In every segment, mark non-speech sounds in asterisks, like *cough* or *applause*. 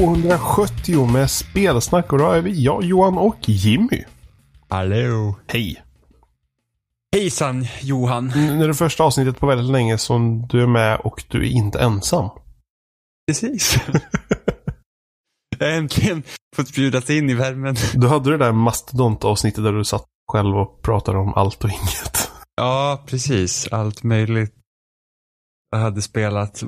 270 med spelsnack och då är vi jag, Johan och Jimmy. Hallå. Hej! Hejsan Johan. Nu är det första avsnittet på väldigt länge som du är med och du är inte ensam. Precis. *laughs* jag har äntligen fått bjudas in i värmen. Du hade det där mastodontavsnittet där du satt själv och pratade om allt och inget. Ja, precis. Allt möjligt. Jag hade spelat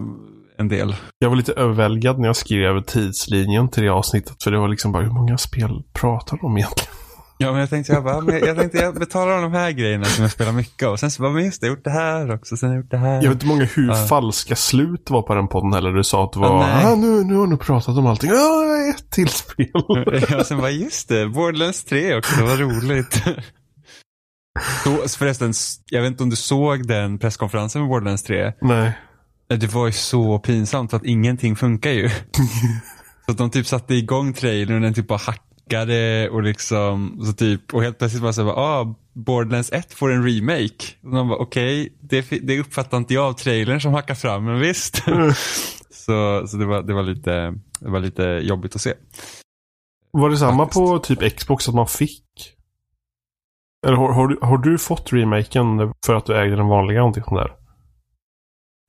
en del. Jag var lite överväldigad när jag skrev tidslinjen till det avsnittet. För det var liksom bara, hur många spel pratar de egentligen? Ja, men jag tänkte jag bara, men jag tänkte jag betalar de här grejerna som jag spelar mycket av. Sen så bara, men just det, jag gjort det här också, sen har jag gjort det här. Jag vet inte många hur Ja. falska slut var på den podden heller. Du sa att det var, Ja, nej. ah, nu, nu har du pratat om allting. Ah, ett till spel. *laughs* Ja, sen bara, just det, Borderlands 3 också, det var roligt. *laughs* Så, förresten, jag vet inte om du såg den presskonferensen med Borderlands 3? nej. Det var ju så pinsamt för att ingenting funkar ju. *laughs* så att de typ satte igång trailern och den typ bara hackade och liksom, så typ, och helt plötsligt bara så här, ah, Borderlands 1 får en remake. Och man bara, okej, det, det uppfattar inte jag av trailern som hackar fram, men visst. *laughs* så så det, var, det, var lite, det var lite jobbigt att se. Var det samma Faktiskt. på typ Xbox att man fick? Eller har, har, du, har du fått remaken för att du ägde den vanliga någonting sånt där?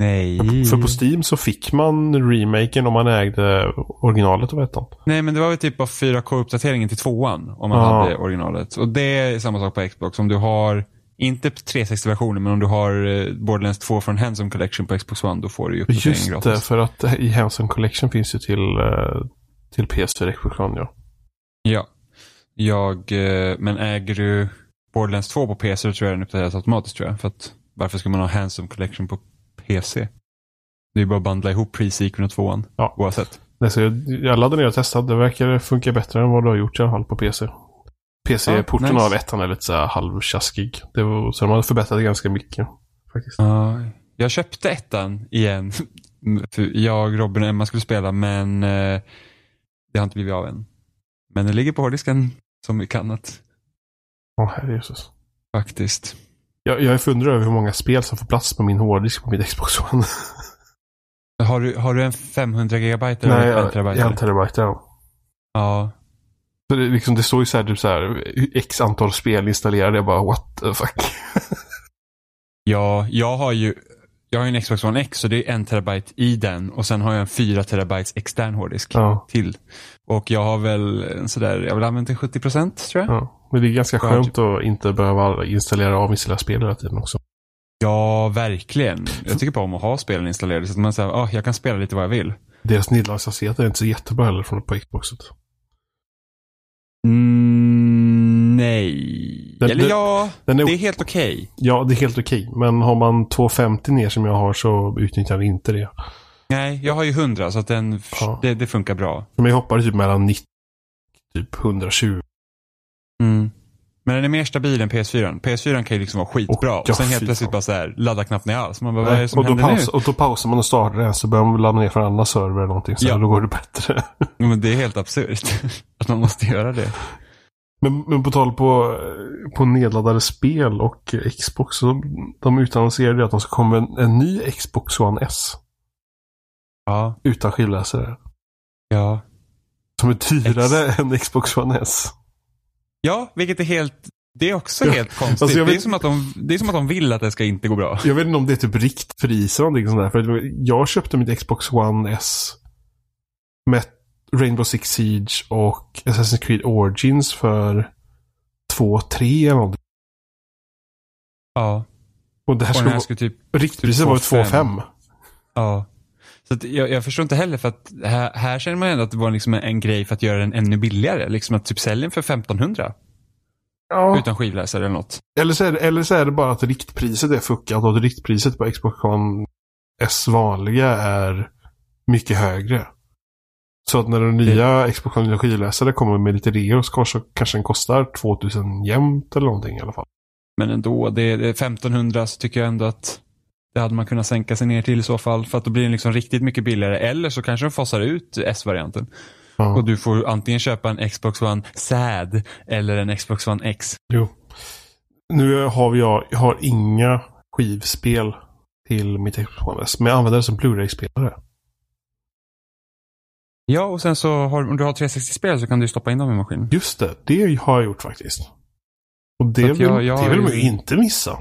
Nej. För på Steam så fick man remaken om man ägde originalet, vet du. Nej, men det var väl typ bara 4K-uppdateringen till tvåan om man Ja. hade originalet. Och det är samma sak på Xbox. Om du har, inte 360-versionen, men om du har eh, Borderlands 2 från Handsome Collection på Xbox One, då får du ju uppdateringen Just det, gratis. för att i Hanson Collection finns ju till, eh, till PS4 Xbox One, ja. Ja. Jag, eh, men äger du Borderlands 2 på PC så tror jag den uppdateras automatiskt tror jag. För att varför ska man ha Handsome Collection på PC? Det är bara att bandla ihop pre-sequeln och tvåan. Ja. Oavsett. Nej, så jag, jag laddade ner och testade. Det verkar funka bättre än vad du har gjort i alla fall på PC. PC-porten Ja, nice. av ettan är lite så här halvtjaskig. Det var, så de hade förbättrat det ganska mycket. Faktiskt. Ja, jag köpte ettan igen. *laughs* Jag, Robin och Emma skulle spela men eh, det har inte blivit av än. Men den ligger på hårddisken som mycket annat. Åh, herre Jesus. Faktiskt. Jag, jag funderar över hur många spel som får plats på min hårddisk på mitt Xbox One. *laughs* Har du, har du en 500 gigabyte eller Nej, en terabyte? jag en terabyte. Ja. Ja. Så det, liksom, det står ju så här, typ så här, x antal spel installerade. Jag bara, what the fuck. *laughs* ja, jag har ju jag har en Xbox One X så det är en terabyte i den och sen har jag en 4 terabytes extern hårddisk Ja, till. Och jag har väl en sådär, jag använt den 70 procent tror jag. ja. Men det är ganska Ja, skönt att inte behöva installera och avinstallera spel hela tiden också. Ja, verkligen. Jag tycker bara om att ha spelen installerade så att man säger, ah, jag kan spela lite vad jag vill. Deras nederlandshastighet är inte så jättebra heller från på Xboxet. Mm, nej. Den- Eller den- ja, Den är, det är helt okej. Ja, det är helt okej. Men har man 250 ner som jag har så utnyttjar den inte det. Nej, jag har ju 100 så att den, Ja. det, det funkar bra. Men jag hoppade typ mellan 90 typ 120. Mm. Men den är mer stabil än PS4. PS4 kan ju liksom vara skitbra. Och och sen helt plötsligt bara så här, ladda knappt ner alls. Man bara, vad är det som och, då paus, nu? och då pausar man och startar den så börjar man ladda ner från andra server eller någonting. Så Ja. då går det bättre. *laughs* Men det är helt absurt. *laughs* att man måste göra det. Men, men på tal på, på nedladdade spel och Xbox. Så de utannonserade att de ska komma en, en ny Xbox One S. Ja, Utan skivläsare. ja. Som är dyrare än Xbox One S. Ja, vilket är helt, det är också Ja, helt konstigt. alltså jag det, är vet- som att de, det är som att de vill att det ska inte gå bra. Jag vet inte om det är typ riktpris eller någonting sånt där. För jag köpte mitt Xbox One S med Rainbow Six Siege och Assassin's Creed Origins för 2-3 eller någonting. Ja. Och det här Och skulle här skulle typ riktpriset var ju 2,5. 2-5. Ja. Så jag, jag förstår inte heller för att här, här känner man ändå att det var liksom en, en grej för att göra den ännu billigare. Liksom att typ sälja den för 1500 Ja. utan skivläsare eller något. Eller, så är det, eller så är det bara att riktpriset är fuckat och att riktpriset på Xbox One S vanliga är mycket högre. Så att när den nya Xbox One skivläsare kommer med lite reor så kanske, kanske den kostar 2000 jämnt eller någonting i alla fall. Men ändå, det, det är 1500 så tycker jag ändå att det hade man kunnat sänka sig ner till i så fall. För att då blir den liksom riktigt mycket billigare. Eller så kanske de fasar ut S-varianten. Ja. Och du får antingen köpa en Xbox One SAD eller en Xbox One X. Jo. Nu har jag, jag har inga skivspel till mitt Xbox One S. Men jag använder det som Blu-ray-spelare. Ja, och sen så har, om du har 360-spel så kan du stoppa in dem i maskinen. Just det, det har jag gjort faktiskt. Och det, att jag- vill, jag det vill man ju inte missa.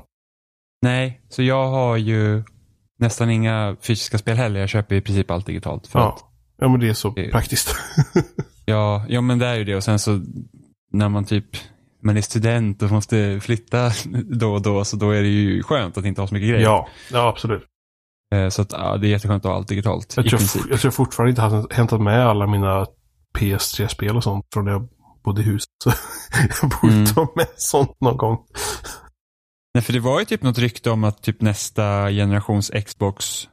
Nej, så jag har ju nästan inga fysiska spel heller. Jag köper i princip allt digitalt. För att Ja. ja, men det är så Det- praktiskt. *laughs* Ja, ja, men det är ju det. Och sen så när man typ man är student och måste flytta *laughs* då och då, så då är det ju skönt att inte ha så mycket grejer. ja, ja, absolut. Eh, Så att, ja, det är jätteskönt att ha allt digitalt. Jag I tror, princip. jag tror fortfarande inte har hämtat med alla mina PS3-spel och sånt från när jag bodde i huset. Så *laughs* jag borde Mm. ta med sånt någon gång. Nej, för det var ju typ något rykte om att typ nästa generations Xbox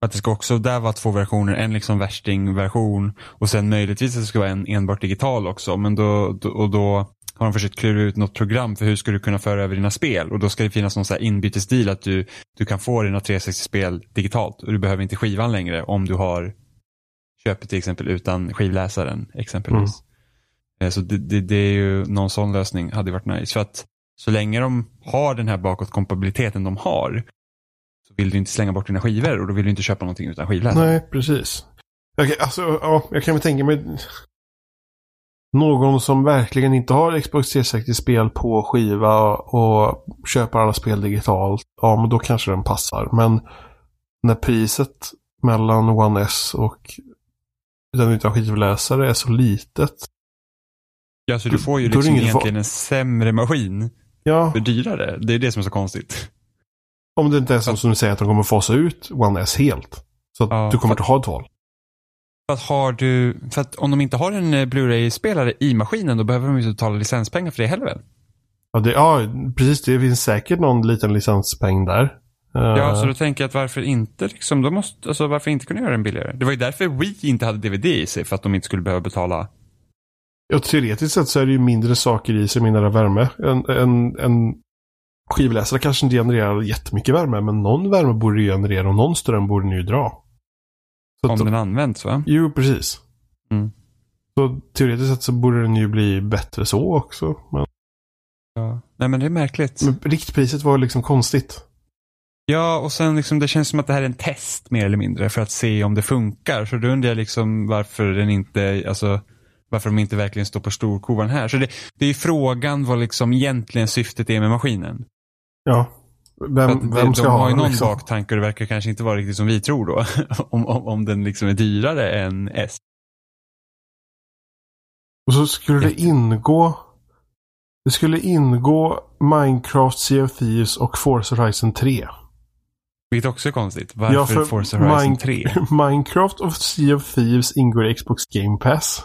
att det ska också där vara två versioner, en liksom värstingversion och sen möjligtvis att det ska vara en enbart digital också. Men då, då, och då har de försökt klura ut något program för hur ska du kunna föra över dina spel och då ska det finnas någon så här inbytesdeal att du, du kan få dina 360-spel digitalt och du behöver inte skivan längre om du har köpet till exempel utan skivläsaren exempelvis. Eh, Så det, det, det är ju någon sån lösning hade varit nice. För att så länge de har den här bakåtkompatibiliteten de har så vill du inte slänga bort dina skivor och då vill du inte köpa någonting utan skivläsare. Nej, precis. Okej, alltså, ja, jag kan väl tänka mig någon som verkligen inte har Xbox 360-spel på skiva och köper alla spel digitalt. Ja, men då kanske den passar. Men när priset mellan One S och den utan skivläsare är så litet. Ja, så du får ju liksom egentligen en sämre maskin Ja, för dyrare. Det är det som är så konstigt. om det inte är så som du säger att de kommer fasa ut One S helt. Så att Ja, du kommer inte ha ett val. För att, har du, för att om de inte har en eh, Blu-ray-spelare i maskinen då behöver de ju inte betala licenspengar för det heller väl? Ja, det, ja, precis. Det finns säkert någon liten licenspeng där. Ja, Eh, så då tänker jag att varför inte liksom, då måste, alltså varför inte kunna göra den billigare? Det var ju därför Wii inte hade DVD i sig, för att de inte skulle behöva betala. Ja, teoretiskt sett så är det ju mindre saker i sig, mindre värme. En, en, en skivläsare kanske inte genererar jättemycket värme, men någon värme borde det generera och någon ström borde den ju dra. Så Om att, den används va? Jo, precis. Mm. Så teoretiskt sett så borde den ju bli bättre så också. Men, Ja. Nej men det är märkligt. men riktpriset var liksom konstigt. Ja, och sen liksom det känns som att det här är en test mer eller mindre för att se om det funkar. Så då undrar jag liksom varför den inte, alltså varför de inte verkligen står på storkovan här. Så det, det är frågan vad liksom egentligen syftet är med maskinen. Ja. Vem, vem ska de ha har ju någon liksom? baktanke och det verkar kanske inte vara riktigt som vi tror då. *laughs* om, om, om den liksom är dyrare än S. Och så skulle det ingå Det skulle ingå Minecraft, Sea of Thieves och Forza Horizon 3. Vilket också är konstigt. Varför Ja, Forza Horizon Mine- 3? *laughs* Minecraft och Sea of Thieves ingår i Xbox Game Pass.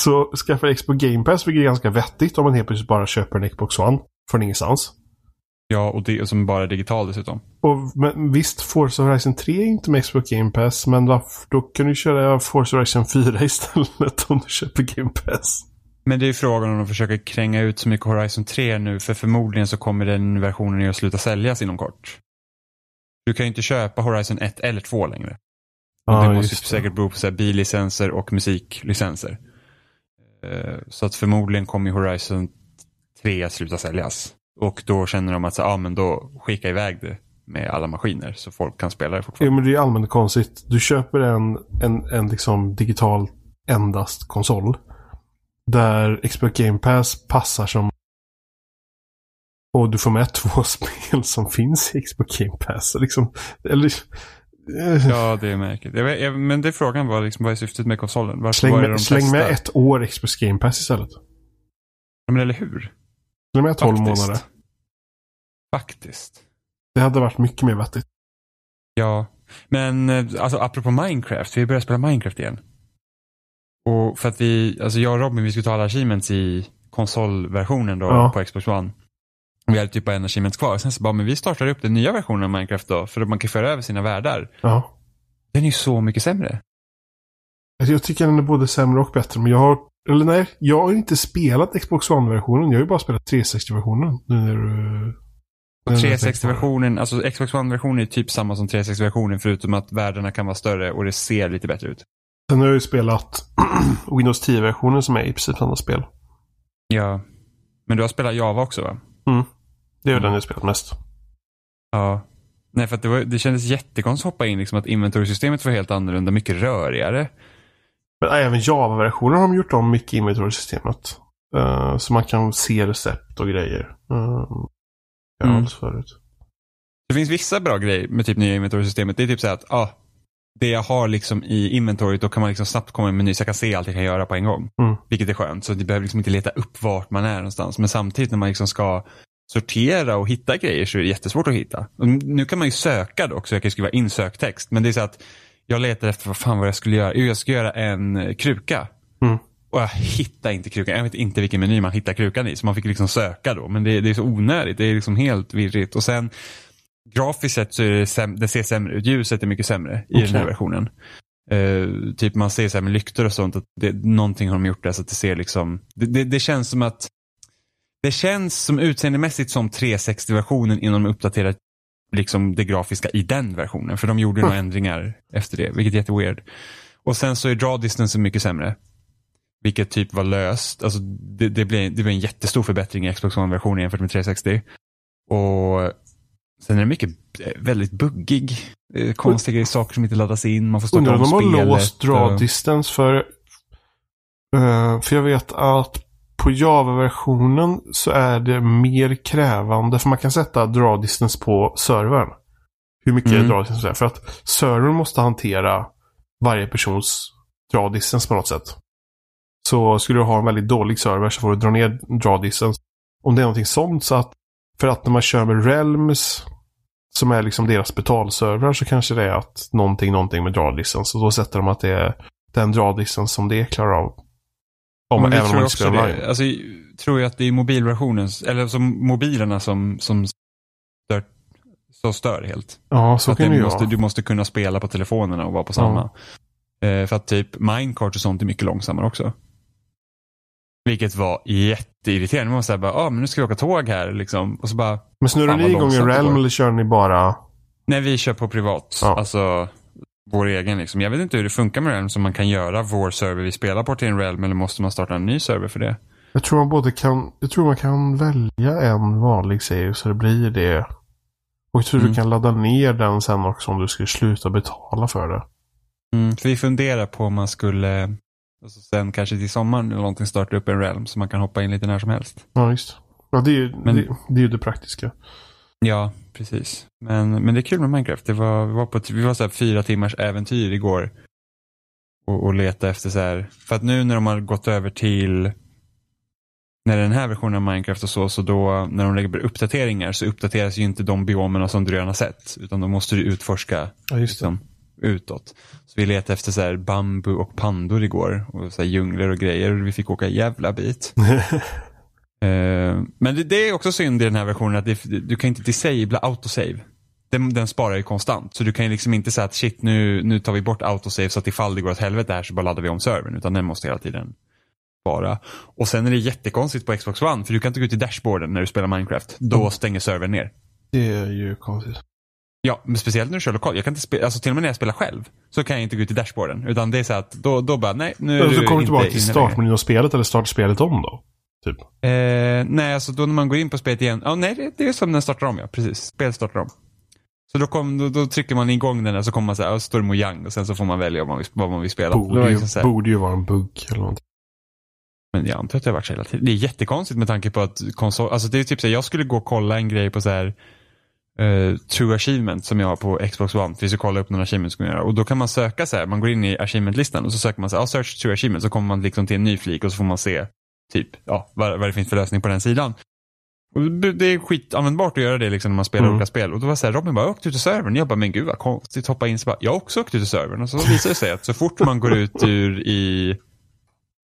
Så skaffa Xbox Game Pass, vilket är ganska vettigt om man helt plötsligt bara köper en Xbox One från ingenstans. Ja, och det som bara är digital dessutom. Och men, visst, Forza Horizon 3 är inte med Xbox Game Pass, men då kan du köra Forza Horizon 4 *laughs* istället om du köper Game Pass. Men det är ju frågan om de försöker kränga ut så mycket Horizon 3 nu, för förmodligen så kommer den versionen att sluta säljas inom kort. Du kan ju inte köpa Horizon 1 eller 2 längre. Ja, det måste det. säkert bero på billicenser och musiklicenser. Eh, så att förmodligen kommer ju Horizon 3 att sluta säljas. Och då känner de att så, ah, men då skicka iväg det med alla maskiner så folk kan spela det Ja, men det är ju allmänt konstigt. Du köper en, en, en liksom digital endast konsol. Där Xbox Game Pass passar som... Och du får med *laughs* två spel som finns i Xbox Game Pass. Liksom, eller... Ja, det är märkligt. Jag jag- Men det frågan var liksom, vad är syftet med konsolen? Varför Släng med, de släng med ett år Xbox Game Pass istället. Ja, men eller hur? Släng med 12 Faktiskt. månader. Faktiskt. Det hade varit mycket mer vettigt. Ja, men eh, alltså apropå Minecraft, vi har börjat spela Minecraft igen. Och för att vi, alltså jag och Robin, vi skulle ta alla achievements i konsolversionen då Ja. på Xbox One. Vi hade typ bara en achievement kvar. Sen så bara, men vi startar upp den nya versionen av Minecraft då, för att man kan föra över sina världar. Ja. Den är ju så mycket sämre. Alltså, Jag tycker den är både sämre och bättre. Men jag har... Eller nej, jag har inte spelat Xbox One-versionen. Jag har ju bara spelat 360-versionen. Nu när du... Och nu när jag tänker på det. 360-versionen, alltså Xbox One-versionen är typ samma som 360-versionen förutom att världarna kan vara större och det ser lite bättre ut. Sen har jag ju spelat *clears throat* Windows 10-versionen som är i princip samma spel. Ja. Men du har spelat Java också va? Det är den jag spelat mest. Ja. Nej, för det, var, det kändes jättekonstigt att hoppa in liksom att inventory-systemet var helt annorlunda, mycket rörigare. Men även Java-versionen har de gjort om mycket i inventory-systemet. Uh, så man kan se recept och grejer. Uh, jag Mm. mm. förut. Det finns vissa bra grejer med typ nya inventory-systemet. Det är typ så att ah, det jag har liksom i inventory, då kan man liksom snabbt komma i en meny så jag kan se allt jag kan göra på en gång. Mm. Vilket är skönt, så du behöver liksom inte leta upp vart man är någonstans. Men samtidigt när man liksom ska sortera och hitta grejer så är det jättesvårt att hitta. Nu kan man ju söka dock, så jag kan skriva in söktext. Men det är så att jag letar efter vad fan vad jag skulle göra. Jo, jag ska göra en eh, kruka. Mm. Och jag hittar inte krukan. Jag vet inte vilken meny man hittar krukan i. Så man fick liksom söka då. Men det, det är så onödigt. Det är liksom helt virrigt. Och sen grafiskt sett så är det, säm- det ser sämre ut. Ljuset är mycket sämre i den här versionen. Eh, typ man ser så här med lyktor och sånt. Att det, någonting har de gjort där så att det ser liksom. Det, det, det känns som att. Det känns som utseendemässigt som 360-versionen innan de uppdaterat liksom det grafiska i den versionen. För de gjorde några ändringar efter det, vilket är jätteweird. Och sen så är draw distance mycket sämre. Vilket typ var löst. Alltså det, det, blev, det blev en jättestor förbättring i Xbox One-versionen jämfört med 360. Och sen är det mycket väldigt buggig. Konstiga grejer, saker som inte laddas in. Man får starta Undrar om om de har spelet. låst draw och- distance för... eh, för jag vet att på Java-versionen så är det mer krävande. För man kan sätta draw distance på servern. Hur mycket Mm. draw distance är. För att servern måste hantera varje persons draw distance på något sätt. Så skulle du ha en väldigt dålig server så får du dra ner draw distance. Om det är någonting sånt så att för att när man kör med Realms som är liksom deras betalservrar så kanske det är att någonting, någonting med draw distance. Och då sätter de att det är den draw distance som det klarar av. Om, Men även om tror man inte spelar online. Alltså, tror jag att det är mobilversionen, eller som mobilerna som, som stör, så stör helt. Ja, så att kan det måste, vara. Du måste kunna spela på telefonerna och vara på samma. Eh, för att typ Minecart och sånt är mycket långsammare också. Vilket var jätteirriterande. Man var såhär ah, men nu ska vi åka tåg här liksom. Och så bara, Men snurrar ni igång det realm eller kör ni bara... nej vi kör på privat. Ja. Alltså vår egen liksom. Jag vet inte hur det funkar med Realm, som man kan göra vår server vi spelar på till en Realm eller måste man starta en ny server för det? Jag tror man både kan... Jag tror man kan välja en vanlig save så det blir det. Och jag tror Mm. du kan ladda ner den sen också om du skulle sluta betala för det. Mm, för vi funderar på om man skulle, alltså sen kanske till sommaren eller någonting starta upp en Realm så man kan hoppa in lite när som helst. Ja, visst. Ja, det är ju Men- det, det, är det praktiska. Ja, precis. Men, men det är kul med Minecraft. Det var, vi var på ett, vi var så fyra timmars äventyr igår. Och, och leta efter så här. För att nu när de har gått över till när den här versionen av Minecraft och så, så då när de lägger uppdateringar så uppdateras ju inte de biomerna som du redan har sett. Utan då måste du utforska Ja, liksom, utåt. Så vi letade efter så här bambu och pandor igår. Och så här djungler och grejer. Och vi fick åka jävla bit. *laughs* Eh, men det, det är också synd i den här versionen att det, du kan inte disabla autosave. Den, den sparar ju konstant. Så du kan ju liksom inte säga att shit nu, nu tar vi bort autosave så att ifall det går åt helvete här så bara laddar vi om servern. Utan den måste hela tiden spara. Och sen är det jättekonstigt på Xbox One för du kan inte gå ut i dashboarden när du spelar Minecraft. Då Mm. stänger servern ner. Det är ju konstigt. Ja, men speciellt när du kör lokalt. Jag kan inte spela, alltså till och med när jag spelar själv så kan jag inte gå ut i dashboarden. Utan det är så att då, då bara, nej, nu är så du kommer du inte tillbaka till startmenyn av spelet eller startar spelet om då? Typ. Eh, nej, alltså då när man går in på spelet igen. Ja, nej, det, det är som den startar om, ja. Precis. Spelet startar om. Så då, kom, då, då trycker man igång den och så kommer man så står det Mojang och sen så får man välja vad man vill, vad man vill spela. Borde liksom här, borde ju vara en bugg eller någonting. men jag antar att det har varit så hela tiden. Det är jättekonstigt med tanke på att konsol, alltså det är typ så här, jag skulle gå och kolla en grej på så här eh, True Achievement som jag har på Xbox One. För vi ska kolla upp några achievements man göra. Och då kan man söka så här, man går in i achievement-listan och så söker man så här, ja, search True Achievement. Så kommer man liksom till en ny flik och så får man se typ, ja, vad, vad det finns för lösning på den sidan. Och det är skitanvändbart att göra det liksom när man spelar Mm. olika spel. Och då var så här, Robin bara, jag åkte ut ur servern. Jag bara, men gud vad konstigt, hoppa in. Så bara, jag har också åkt ut ur servern. Och så visar det sig att så fort man går ut ur i,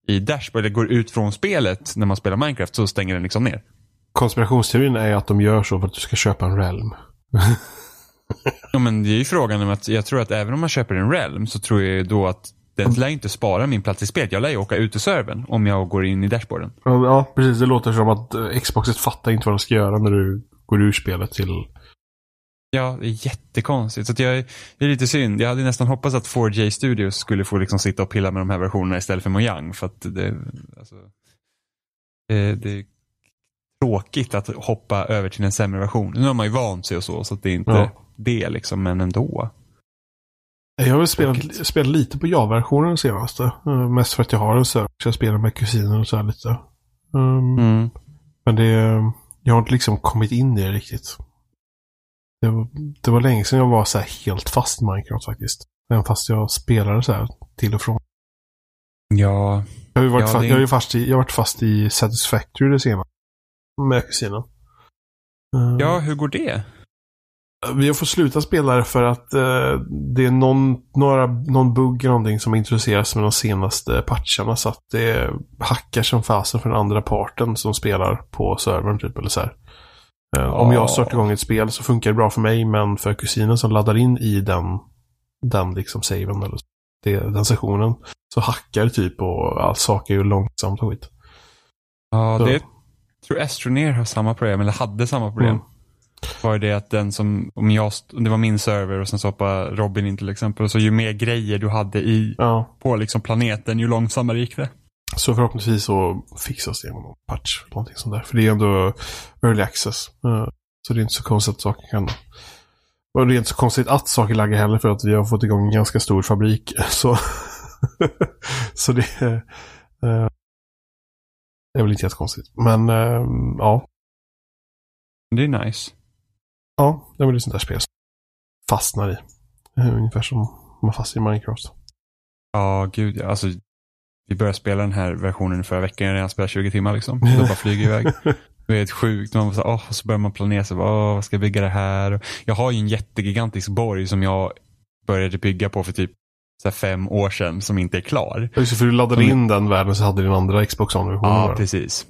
i Dashboard, eller går ut från spelet när man spelar Minecraft, så stänger den liksom ner. Konspirationsteorin är att de gör så för att du ska köpa en realm. *laughs* Ja, men det är ju frågan om att jag tror att även om man köper en Realm så tror jag ju då att den lär inte spara min plats i spelet. Jag lär ju åka ut ur servern om jag går in i dashboarden. Ja, precis. Det låter som att eh, Xboxet fattar inte vad de ska göra när du går ur spelet till... Ja, det är jättekonstigt. Så jag, det är lite synd. Jag hade nästan hoppats att 4J Studios skulle få liksom sitta och pilla med de här versionerna istället för Mojang. För att det, alltså, det, det är tråkigt att hoppa över till en sämre version. Nu har man ju vant sig och så, så att det är inte... Ja. det liksom, men ändå. Jag har spelat, spelat lite på ja-versionen senaste. Uh, mest för att jag har en server. Så jag spelar med kusiner och så här lite. Um, Mm. Men det, jag har inte liksom kommit in i det riktigt. Det var, det var länge sedan jag var så här helt fast i Minecraft faktiskt. Även fast jag spelade så här till och från. Ja, Jag har ju varit, Ja, fa- det- jag har ju fast i, jag har varit fast i Satisfactory det senaste. Med kusinen. Uh, ja hur går det? Vi har fått sluta spela det för att eh, det är någon, några, någon bugg eller någonting som introduceras med de senaste patcharna så att det hackar som fasen för den andra parten som spelar på servern typ eller så här. Eh, Om jag startar igång ett spel så funkar det bra för mig men för kusinen som laddar in i den, den liksom saven eller det, den sessionen så hackar det typ och allt saker är ju långsamt och skit. Ja, Så. det tror Astroneer har samma problem, eller hade samma problem. Mm. Var det att den som, om jag, det var min server och sen så hoppade Robin in till exempel, så ju mer grejer du hade i, Ja, på liksom planeten, ju långsammare gick det. Så förhoppningsvis så fixas det genom någon patch. Eller någonting sånt där. För det är ändå early access. Eh, Så det är inte så konstigt att saker kan... Och det är inte så konstigt att saker laggar heller för att vi har fått igång en ganska stor fabrik. *laughs* Så, så det är... eh, Det är väl inte jättekonstigt. Men eh, ja. Det är nice. Ja, det är väl ett sånt där spel som fastnar i. Eh, Ungefär som man fastnar i Minecraft. Ja, gud ja. Alltså, vi började spela den här versionen förra veckan, jag har redan spelat 20 timmar liksom. *laughs* Det bara flyger iväg. Det är helt sjukt. Man så, och så börjar man planera, så, åh, vad ska jag bygga det här? Jag har ju en jättegigantisk borg som jag började bygga på för typ så här fem år sedan som inte är klar. Just för du laddade Som- in den världen så hade din andra Xbox on-version. Ja, precis.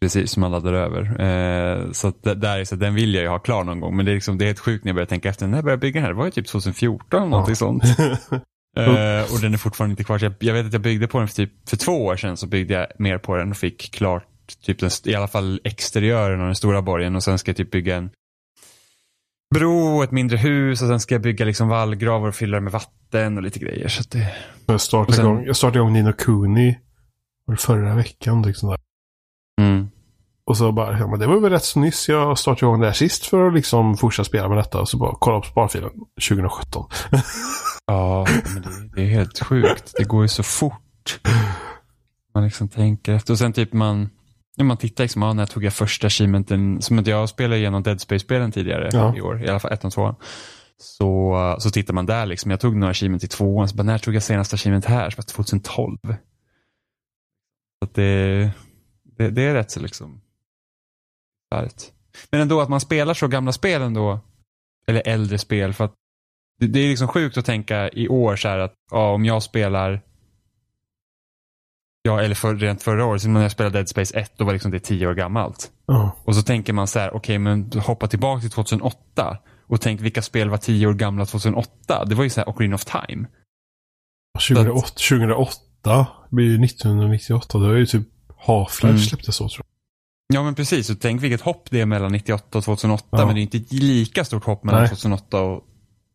Precis, som man laddar över. Eh, så att där är så den vill jag ju ha klar någon gång. Men det är, liksom, det är helt sjukt när jag börjar tänka efter. När jag började bygga den här, det var ju typ 2014 eller någonting sånt. *laughs* Eh, och den är fortfarande inte kvar. Så jag, jag vet att jag byggde på den för typ för två år sedan så byggde jag mer på den och fick klart typ den, i alla fall exteriören av den stora borgen och sen ska jag typ bygga en bro, ett mindre hus och sen ska jag bygga liksom vallgravar och fylla det med vatten och lite grejer. Så det, Jag startade, Och sen- igång, jag startade igång Nino Kuni förra veckan. Liksom där. Och så bara, ja, men det var väl rätt så nyss jag startade igång det här sist för att liksom fortsätta spela med detta. Och så bara kolla på sparfilen 2017. Ja, men det, det är helt sjukt. Det går ju så fort. Man liksom tänker efter. Och sen typ man, ja, man tittar liksom, ja, när tog jag första achievementen? Som att jag spelade igenom Dead Space-spelen tidigare Ja. i år, i alla fall ettan och tvåan. Så, så tittar man där liksom, jag tog några achievement i tvåan, så bara, när tog jag senaste achievement här? Så bara 2012. Så att det, det, det är rätt så liksom, starkt. Men ändå att man spelar så gamla spel ändå, eller äldre spel, för att det, det är liksom sjukt att tänka i år så här att ja, om jag spelar Ja, eller för, rent förra året, när jag spelade Dead Space 1, då var liksom det tio år gammalt. Ja. Och så tänker man så här, okej men hoppa tillbaka till 2008 och tänk vilka spel var tio år gamla 2008? Det var ju så här Ocarina of Time. 2008, 2008 blir ju 1998. Det var ju typ Half-Life Mm. släpptes så tror Ja men precis, och tänk vilket hopp det är mellan 98 och 2008, Ja. men det är inte ett lika stort hopp mellan Nej. 2008 och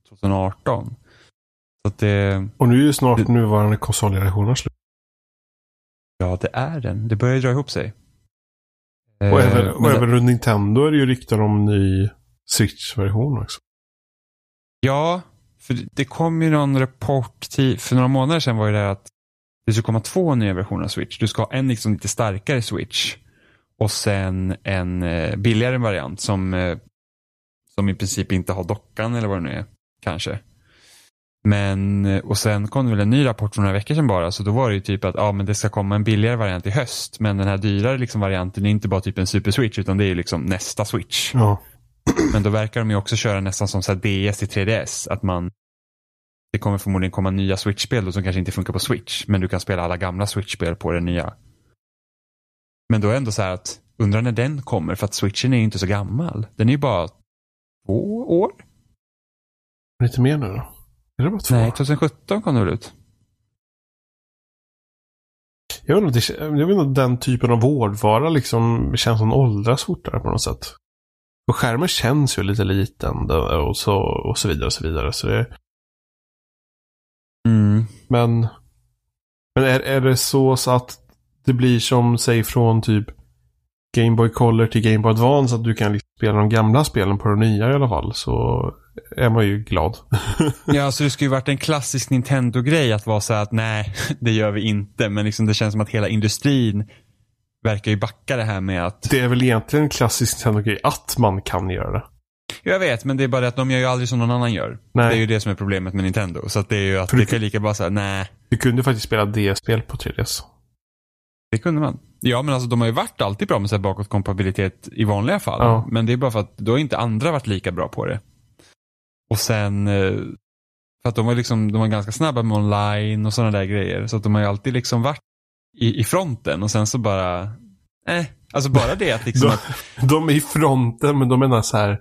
2018. Så det. Och nu är ju snart Det- nuvarande konsolgenerationen slut. ja det är den. Det börjar dra ihop sig. Och, Eh, även, och även runt Nintendo är det ju rykten om ny Switch-version också. Ja, för det kom ju någon rapport till, för några månader sedan var ju det att det ska komma två nya versioner av Switch. Du ska ha en liksom lite starkare Switch och sen en eh, billigare variant som, eh, som i princip inte har dockan eller vad det nu är. Kanske. Men, eh, och sen kom det väl en ny rapport för några veckor sedan bara, så då var det ju typ att ja, men det ska komma en billigare variant i höst, men den här dyrare liksom varianten är inte bara typ en Super Switch, utan det är ju liksom nästa Switch. Ja. *clears throat* Men då verkar de ju också köra nästan som så DS till 3DS. Att man, det kommer förmodligen komma nya Switch-spel som kanske inte funkar på Switch. Men du kan spela alla gamla Switch-spel på den nya. Men då är det ändå så här att, undrar när den kommer. För att Switchen är ju inte så gammal. Den är ju bara två år? Lite mer nu då? Är det bara två? Nej, 2017 kom det väl ut? Jag vet inte, jag vet inte om den typen av hårdvara liksom känns som åldras fortare på något sätt. Och skärmen känns ju lite liten och så, och så vidare och så vidare. Så det, Mm. men men är, är det så, så att det blir som, säg från typ Game Boy Color till Game Boy Advance att du kan liksom spela de gamla spelen på de nya i alla fall. Så är man ju glad. *laughs* Ja, så det skulle ju varit en klassisk Nintendo-grej att vara så här att nej, *laughs* det gör vi inte. Men liksom det känns som att hela industrin verkar ju backa det här med att... Det är väl egentligen en klassisk Nintendo-grej att man kan göra det. Jag vet, men det är bara det att de gör ju aldrig som någon annan gör. Nej. Det är ju det som är problemet med Nintendo. Så att det är ju att För det kan lika bara säga nej, Du kunde faktiskt spela DS-spel på 3DS. Det kunde man. Ja, men alltså de har ju varit alltid bra med så här bakåtkompatibilitet i vanliga fall. Ja. Men det är bara för att då har inte andra varit lika bra på det. Och sen, eh, för att de var liksom, de var ganska snabba med online och sådana där grejer. Så att de har ju alltid liksom varit i, i fronten och sen så bara, eh, alltså bara det att liksom *laughs* De, att, de är i fronten, men de menar så här.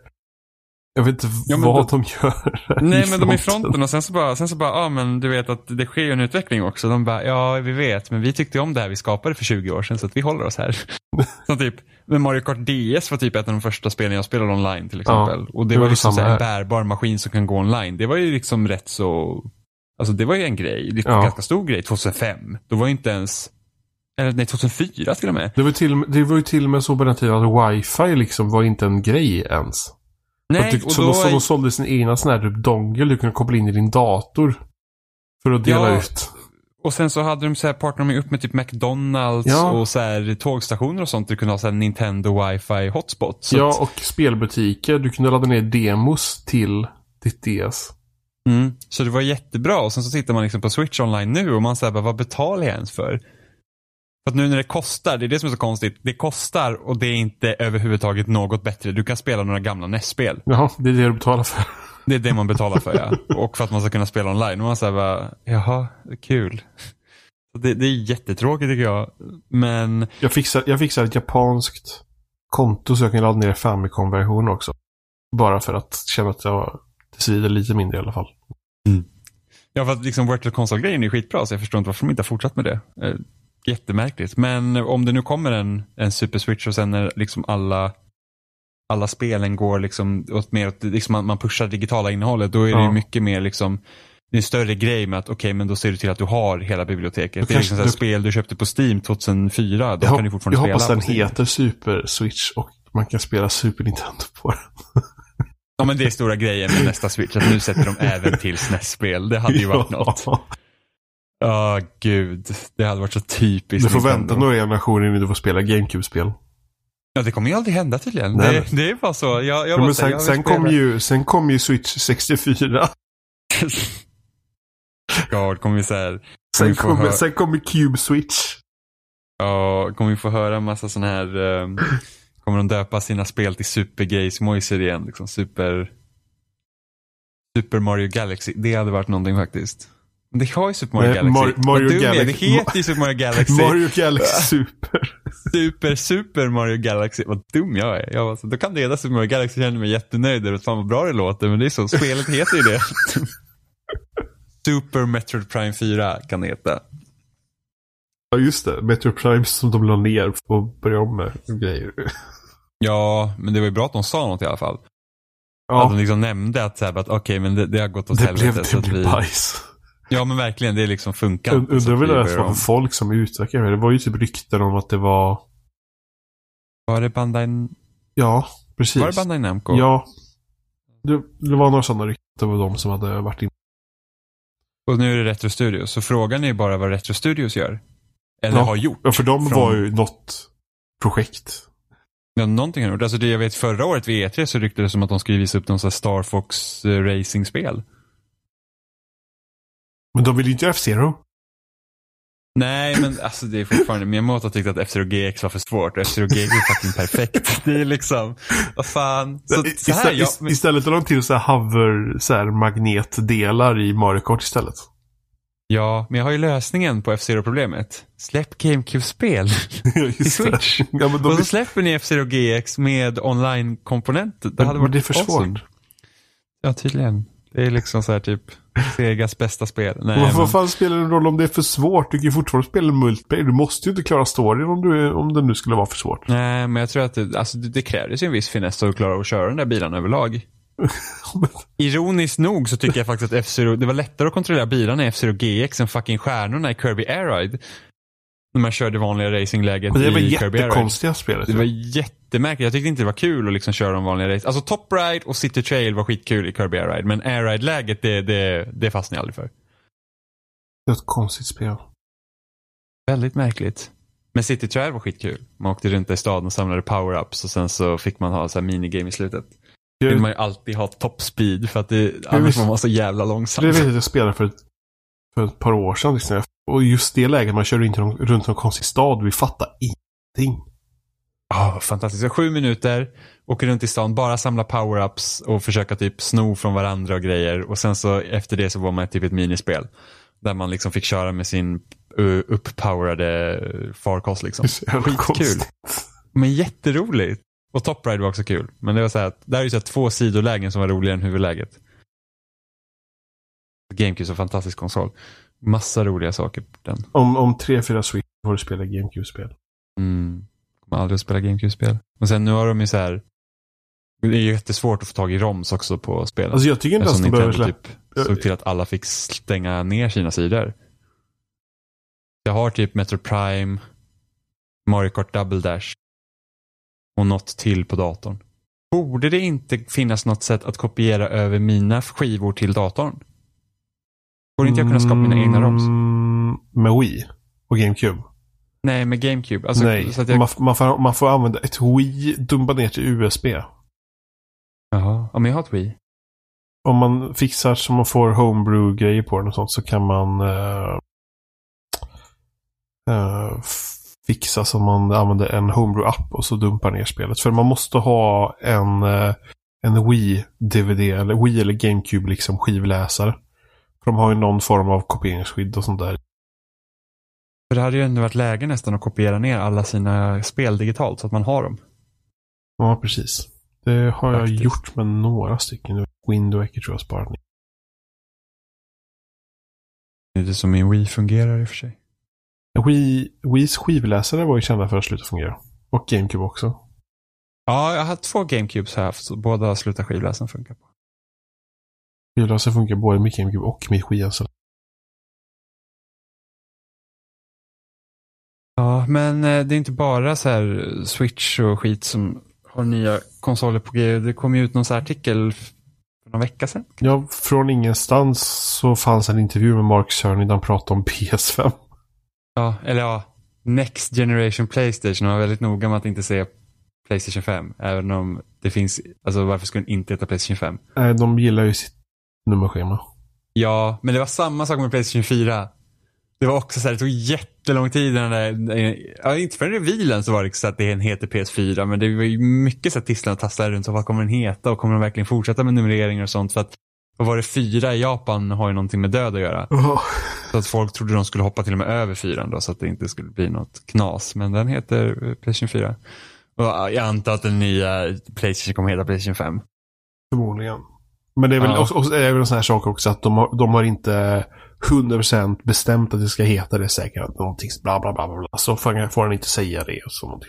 Jag vet inte Ja, vad då- de gör. nej men de är i fronten och sen så bara, sen så bara, ja men du vet att det sker ju en utveckling också. De bara, ja vi vet, men vi tyckte om det här vi skapade för 20 år sedan så att vi håller oss här. *laughs* Som typ, men Mario Kart DS var typ ett av de första spelen jag spelade online till exempel. Ja, och det det var var liksom en bärbar maskin som kan gå online. Det var ju liksom rätt så, alltså det var ju en grej, det är en Ja. ganska stor grej 2005. Då var ju inte ens, eller nej 2004 till och med. Det var, ju till, det var ju till och med så på den tiden att wifi liksom var inte en grej ens. Nej, du, och så, då, så de sålde sin egna sån här typ dongle du kunde koppla in i din dator. För att dela Ja, ut. Och sen så hade de så här partner med upp med typ McDonalds Ja. och så här tågstationer och sånt. Du kunde ha så här Nintendo wifi hotspot. Ja, att, och spelbutiker. Du kunde ladda ner demos till ditt DS. mm, så det var jättebra. Och sen så tittar man liksom på Switch online nu och man säger vad betalar jag ens för? För att nu när det kostar, det är det som är så konstigt. Det kostar och det är inte överhuvudtaget något bättre. Du kan spela några gamla NES-spel. Jaha, det är det du betalar för. Det är det man betalar för ja. *laughs* Och för att man ska kunna spela online. Och man säger bara, jaha, kul. Det, det är jättetråkigt tycker jag. Men Jag fixar, jag fixar ett japanskt konto så jag kan ladda ner Famicom-version också. Bara för att känna att jag tills vidare lite mindre i alla fall. Ja, för att liksom Virtual Console-grejen är skitbra, så jag förstår inte varför de inte har fortsatt med det. Jättemärkligt. Men om det nu kommer en, en Super Switch och sen när liksom alla, alla spelen går liksom åt mer åt, liksom man, man pushar digitala innehållet, då är det Ja. ju mycket mer liksom det är en större grej med att okej, men då ser du till att du har hela biblioteket. Då det är liksom här, spel du köpte på Steam 2004, då Jag, kan du fortfarande jag spela hoppas den heter Super Switch och man kan spela Super Nintendo på den. Ja, men det är stora grejen med nästa Switch, att nu sätter de även till *laughs* SNES-spel. Det hade ju varit något. Ja. Ja, gud. Det hade varit så typiskt Du får Nintendo. vänta några generationer innan du får spela GameCube-spel. Ja, det kommer ju aldrig hända tydligen. Nej, det, det är bara så. Jag, jag Ja, men sen, jag sen, kom ju, sen kom ju Switch 64. *laughs* God, kommer vi så här, Sen vi få kommer sen kom ju Cube Switch. ja, kommer vi få höra en massa sådana här, um, kommer de döpa sina spel till Super Gays Moiser igen, liksom Super, Super Mario Galaxy. Det hade varit någonting faktiskt. Det har ju Super Mario Nej, Galaxy. Mar- Mario är. Galaxy- Det heter ju Super Mario Galaxy. Mario Galaxy Super. Super, Super Mario Galaxy. Vad dum jag är. Jag var så, då kan det heta Super Mario Galaxy. Jag känner mig jättenöjd över att fan vad bra det låter. Men det är så, spelet heter ju det. *laughs* Super Metroid Prime 4 kan det heta. Ja, just det. Metro Prime som de la ner och börja om med grejer. Ja, men det var ju bra att de sa något i alla fall. Att Ja, de liksom nämnde att, så här, att okej, men det, det har gått åt det helvete. blev, så det att blev vi, bajs. Ja, men verkligen. Det liksom funkar så Undrar väl det var folk som utvecklade det. Det var ju typ rykten om att det var... Var det Bandai, Ja, precis. var det Bandai Namco? Ja. Det, det var några sådana rykten. Det var de som hade varit inne. Och nu är det Retro Studios. Så frågan är ju bara vad Retro Studios gör. Eller Ja. har gjort. Ja, för de Från- var ju något projekt. Ja, någonting har de gjort. Alltså det jag vet förra året vid E3 så ryktades det som att de skulle visa upp någon sån här Star Fox eh, Racing-spel. Men de ville ju inte F-Zero. Nej, men alltså det är fortfarande, Miyamoto tyckte att F-Zero GX var för svårt och F-Zero GX är fucking perfekt. *laughs* Det är liksom, vad fan. Så, så här, Istället, jag, men, istället la de till så här hover, så här magnetdelar i Mario Kart istället. ja, men jag har ju lösningen på F-Zero-problemet. Släpp GameCube-spel. *laughs* Det. Switch. Ja, men Och så släpper ni F-Zero GX med online-komponenter. Det hade men varit det är för awesome. svårt. Ja, tydligen. Det är liksom så här typ Segas bästa spel. Nej, Vad, men- vad fan spelar det roll om det är för svårt? Du kan ju fortfarande spela multiplayer. Du måste ju inte klara storyn om, du, om det nu skulle vara för svårt. Nej, men jag tror att det, alltså, det, krävdes ju en viss finess att klara att köra den där bilarna överlag. *laughs* Ironiskt nog så tycker jag faktiskt att F-Zero, det var lättare att kontrollera bilarna i F-Zero GX än fucking stjärnorna i Kirby Air Ride. När man körde vanliga racingläget det var i Kirby Air Ride. jättekonstiga spelet. Det var jättemärkligt. Jag tyckte inte det var kul att liksom köra de vanliga race. Alltså Top Ride och City Trail var skitkul i Kirby Air Ride. Men Air Ride-läget, det, det, det fastnade jag aldrig för. Det var ett konstigt spel. Väldigt märkligt. Men City Trail var skitkul. Man åkte runt i staden och samlade power-ups och sen så fick man ha så här minigame i slutet. Vill man ju alltid ha top speed för att det, annars var man så jävla långsam. det vet jag att jag spelade för ett, för ett par år sedan. Liksom. Och just det läget, man kör inte runt någon konstig stad. Vi fattar ingenting. Ja, fantastiskt. Sju minuter, åker runt i stan, bara samla power-ups och försöka typ sno från varandra och grejer. Och sen så efter det så var man typ ett minispel. Där man liksom fick köra med sin upppowerade farkost liksom. Skitkul. Men jätteroligt. Och Top Ride var också kul. Men det var så här att, där är ju så två sidolägen som var roligare än huvudläget. GameCube är så fantastisk konsol. Massa roliga saker på den. Om, om tre, fyra Switch får du spela GameCube-spel. Mm. Kommer aldrig att spela GameCube-spel. Och sen nu har de ju så här. Det är ju jättesvårt att få tag i ROMs också på spelen. Alltså jag tycker inte Eftersom de behöver Nintendo släppa. typ såg till att alla fick stänga ner sina sidor. Jag har typ Metro Prime, Mario Kart Double Dash och något till på datorn. Borde det inte finnas något sätt att kopiera över mina skivor till datorn? Borde inte jag kunna skapa mina egna ROMs? Mm, Med Wii och GameCube. Nej, med GameCube. Alltså, Nej, jag... man, man, får, man får använda ett Wii dumpa ner till USB. Jaha, ja, men jag har ett Wii. Om man fixar så man får homebrew-grejer på den och sånt så kan man eh, eh, fixa så man använder en homebrew-app och så dumpar ner spelet. För man måste ha en, eh, en Wii-DVD eller Wii eller GameCube liksom skivläsare. För de har ju någon form av kopieringsskydd och sånt där. För det hade ju ändå varit läge nästan att kopiera ner alla sina spel digitalt så att man har dem. Ja, precis. Det har jag Faktiskt. gjort med några stycken. Windwaker tror jag sparat ner. Det är det som min Wii fungerar i och för sig. Wii, Wiis skivläsare var ju kända för att sluta fungera. Och GameCube också. Ja, jag har haft två GameCubes så Båda har slutat skivläsaren funka på. Skivläsare funkar både med GameCube och med. Alltså. Ja, men eh, det är inte bara så här Switch och skit som har nya konsoler på G. Det kom ju ut någon så artikel för någon vecka sedan. Ja, från ingenstans så fanns en intervju med Mark Cerny där han pratade om PS5. Ja, eller ja, Next Generation Playstation. Han var väldigt noga med att inte säga Playstation 5. Även om det finns, alltså varför skulle den inte heta Playstation 5? Nej, de gillar ju sitt nummerschema. Ja, men det var samma sak med Playstation 4. Det var också så här, det tog jättelång tid innan det, ja, inte förrän revealen så var det så att den heter PS4, men det var ju mycket så här tisslande och tasslande runt, så vad kommer den heta och kommer de verkligen fortsätta med numreringar och sånt? För att, vad var det, fyra i Japan har ju någonting med död att göra. Så att folk trodde de skulle hoppa till och med över fyran då, så att det inte skulle bli något knas. Men den heter eh, Playstation 4. Och jag antar att den nya Playstation kommer heta Playstation 5. Förmodligen. Men det är väl Ja. också, det är väl en sån här sak också att de har, de har inte 100% bestämt att det ska heta det säkert. Någonting bla bla bla bla. Så får, han inte säga det så.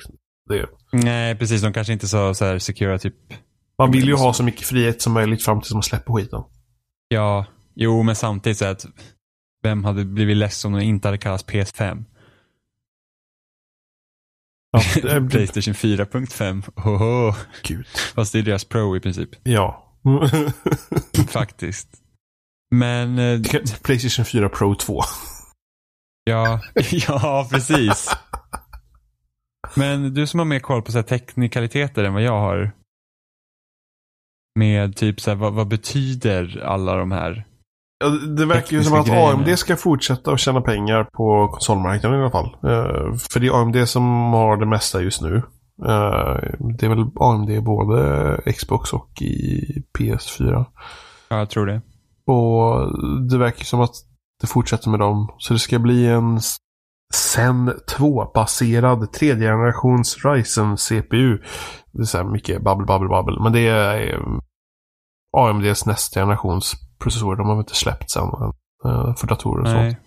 Det, Nej, precis. De kanske inte sa så här secura typ man vill ju ha så mycket frihet som möjligt fram tills man släpper skiten. Ja, jo men samtidigt så att vem hade blivit ledsen om den inte hade kallats PS5? Ja, *laughs* Playstation 4.5. Oho. Gud. Fast det är deras Pro i princip. Ja. *laughs* Faktiskt. Men eh, Playstation 4 Pro 2. ja, *laughs* ja precis. Men du som har mer koll på så här teknikaliteter än vad jag har. Med typ så här, vad, vad betyder alla de här? Ja, det verkar ju som att grejerna. AMD ska fortsätta att tjäna pengar på konsolmarknaden i alla fall. Eh, för det är AMD som har det mesta just nu. Eh, det är väl AMD både Xbox och i PS4. Ja, jag tror det. Och det verkar som att det fortsätter med dem. Så det ska bli en Zen 2-baserad tredje generations Ryzen CPU. Det är så här mycket babbel, babbel, babbel. Men det är AMDs nästa generations processorer. De har väl inte släppt sen eh, för datorer och sånt. Nej.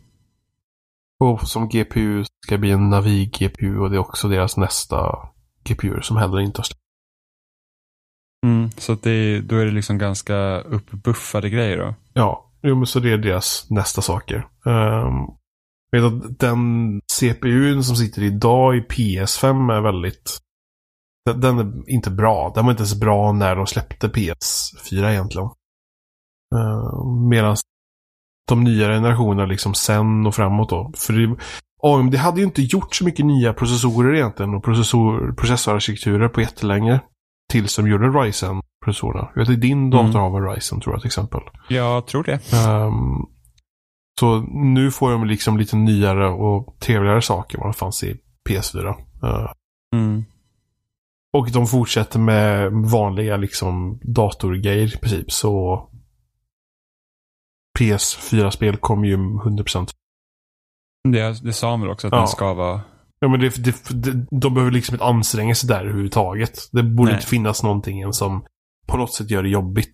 Och som GPU ska bli en Navi-GPU och det är också deras nästa GPU som heller inte har släppt. Mm, så att det, då är det liksom ganska uppbuffade grejer då. Ja, jo, men så det är deras nästa saker. Ehm, Jag vet att den CPUn som sitter idag i PS5 är väldigt... Den, den är inte bra. Den var inte ens bra när de släppte PS4 egentligen. Uh, Medan de nya generationerna liksom sen och framåt då. För det, AMD hade ju inte gjort så mycket nya processorer egentligen och processor, processorarkitekturer på jättelänge. Tills de gjorde Ryzen-processorerna. Jag vet din dator har väl Ryzen tror jag till exempel. Jag tror det. Um, så nu får de liksom lite nyare och trevligare saker än vad det fanns i PS4. Uh, Mm. och de fortsätter med vanliga liksom datorgrejer i princip. Så PS4-spel kommer ju 100%. Det, det sa han väl också att Ja. den ska vara... Ja men det, det, det, de behöver liksom inte anstränga sig där överhuvudtaget. Det borde Nej. inte finnas någonting än som på något sätt gör det jobbigt.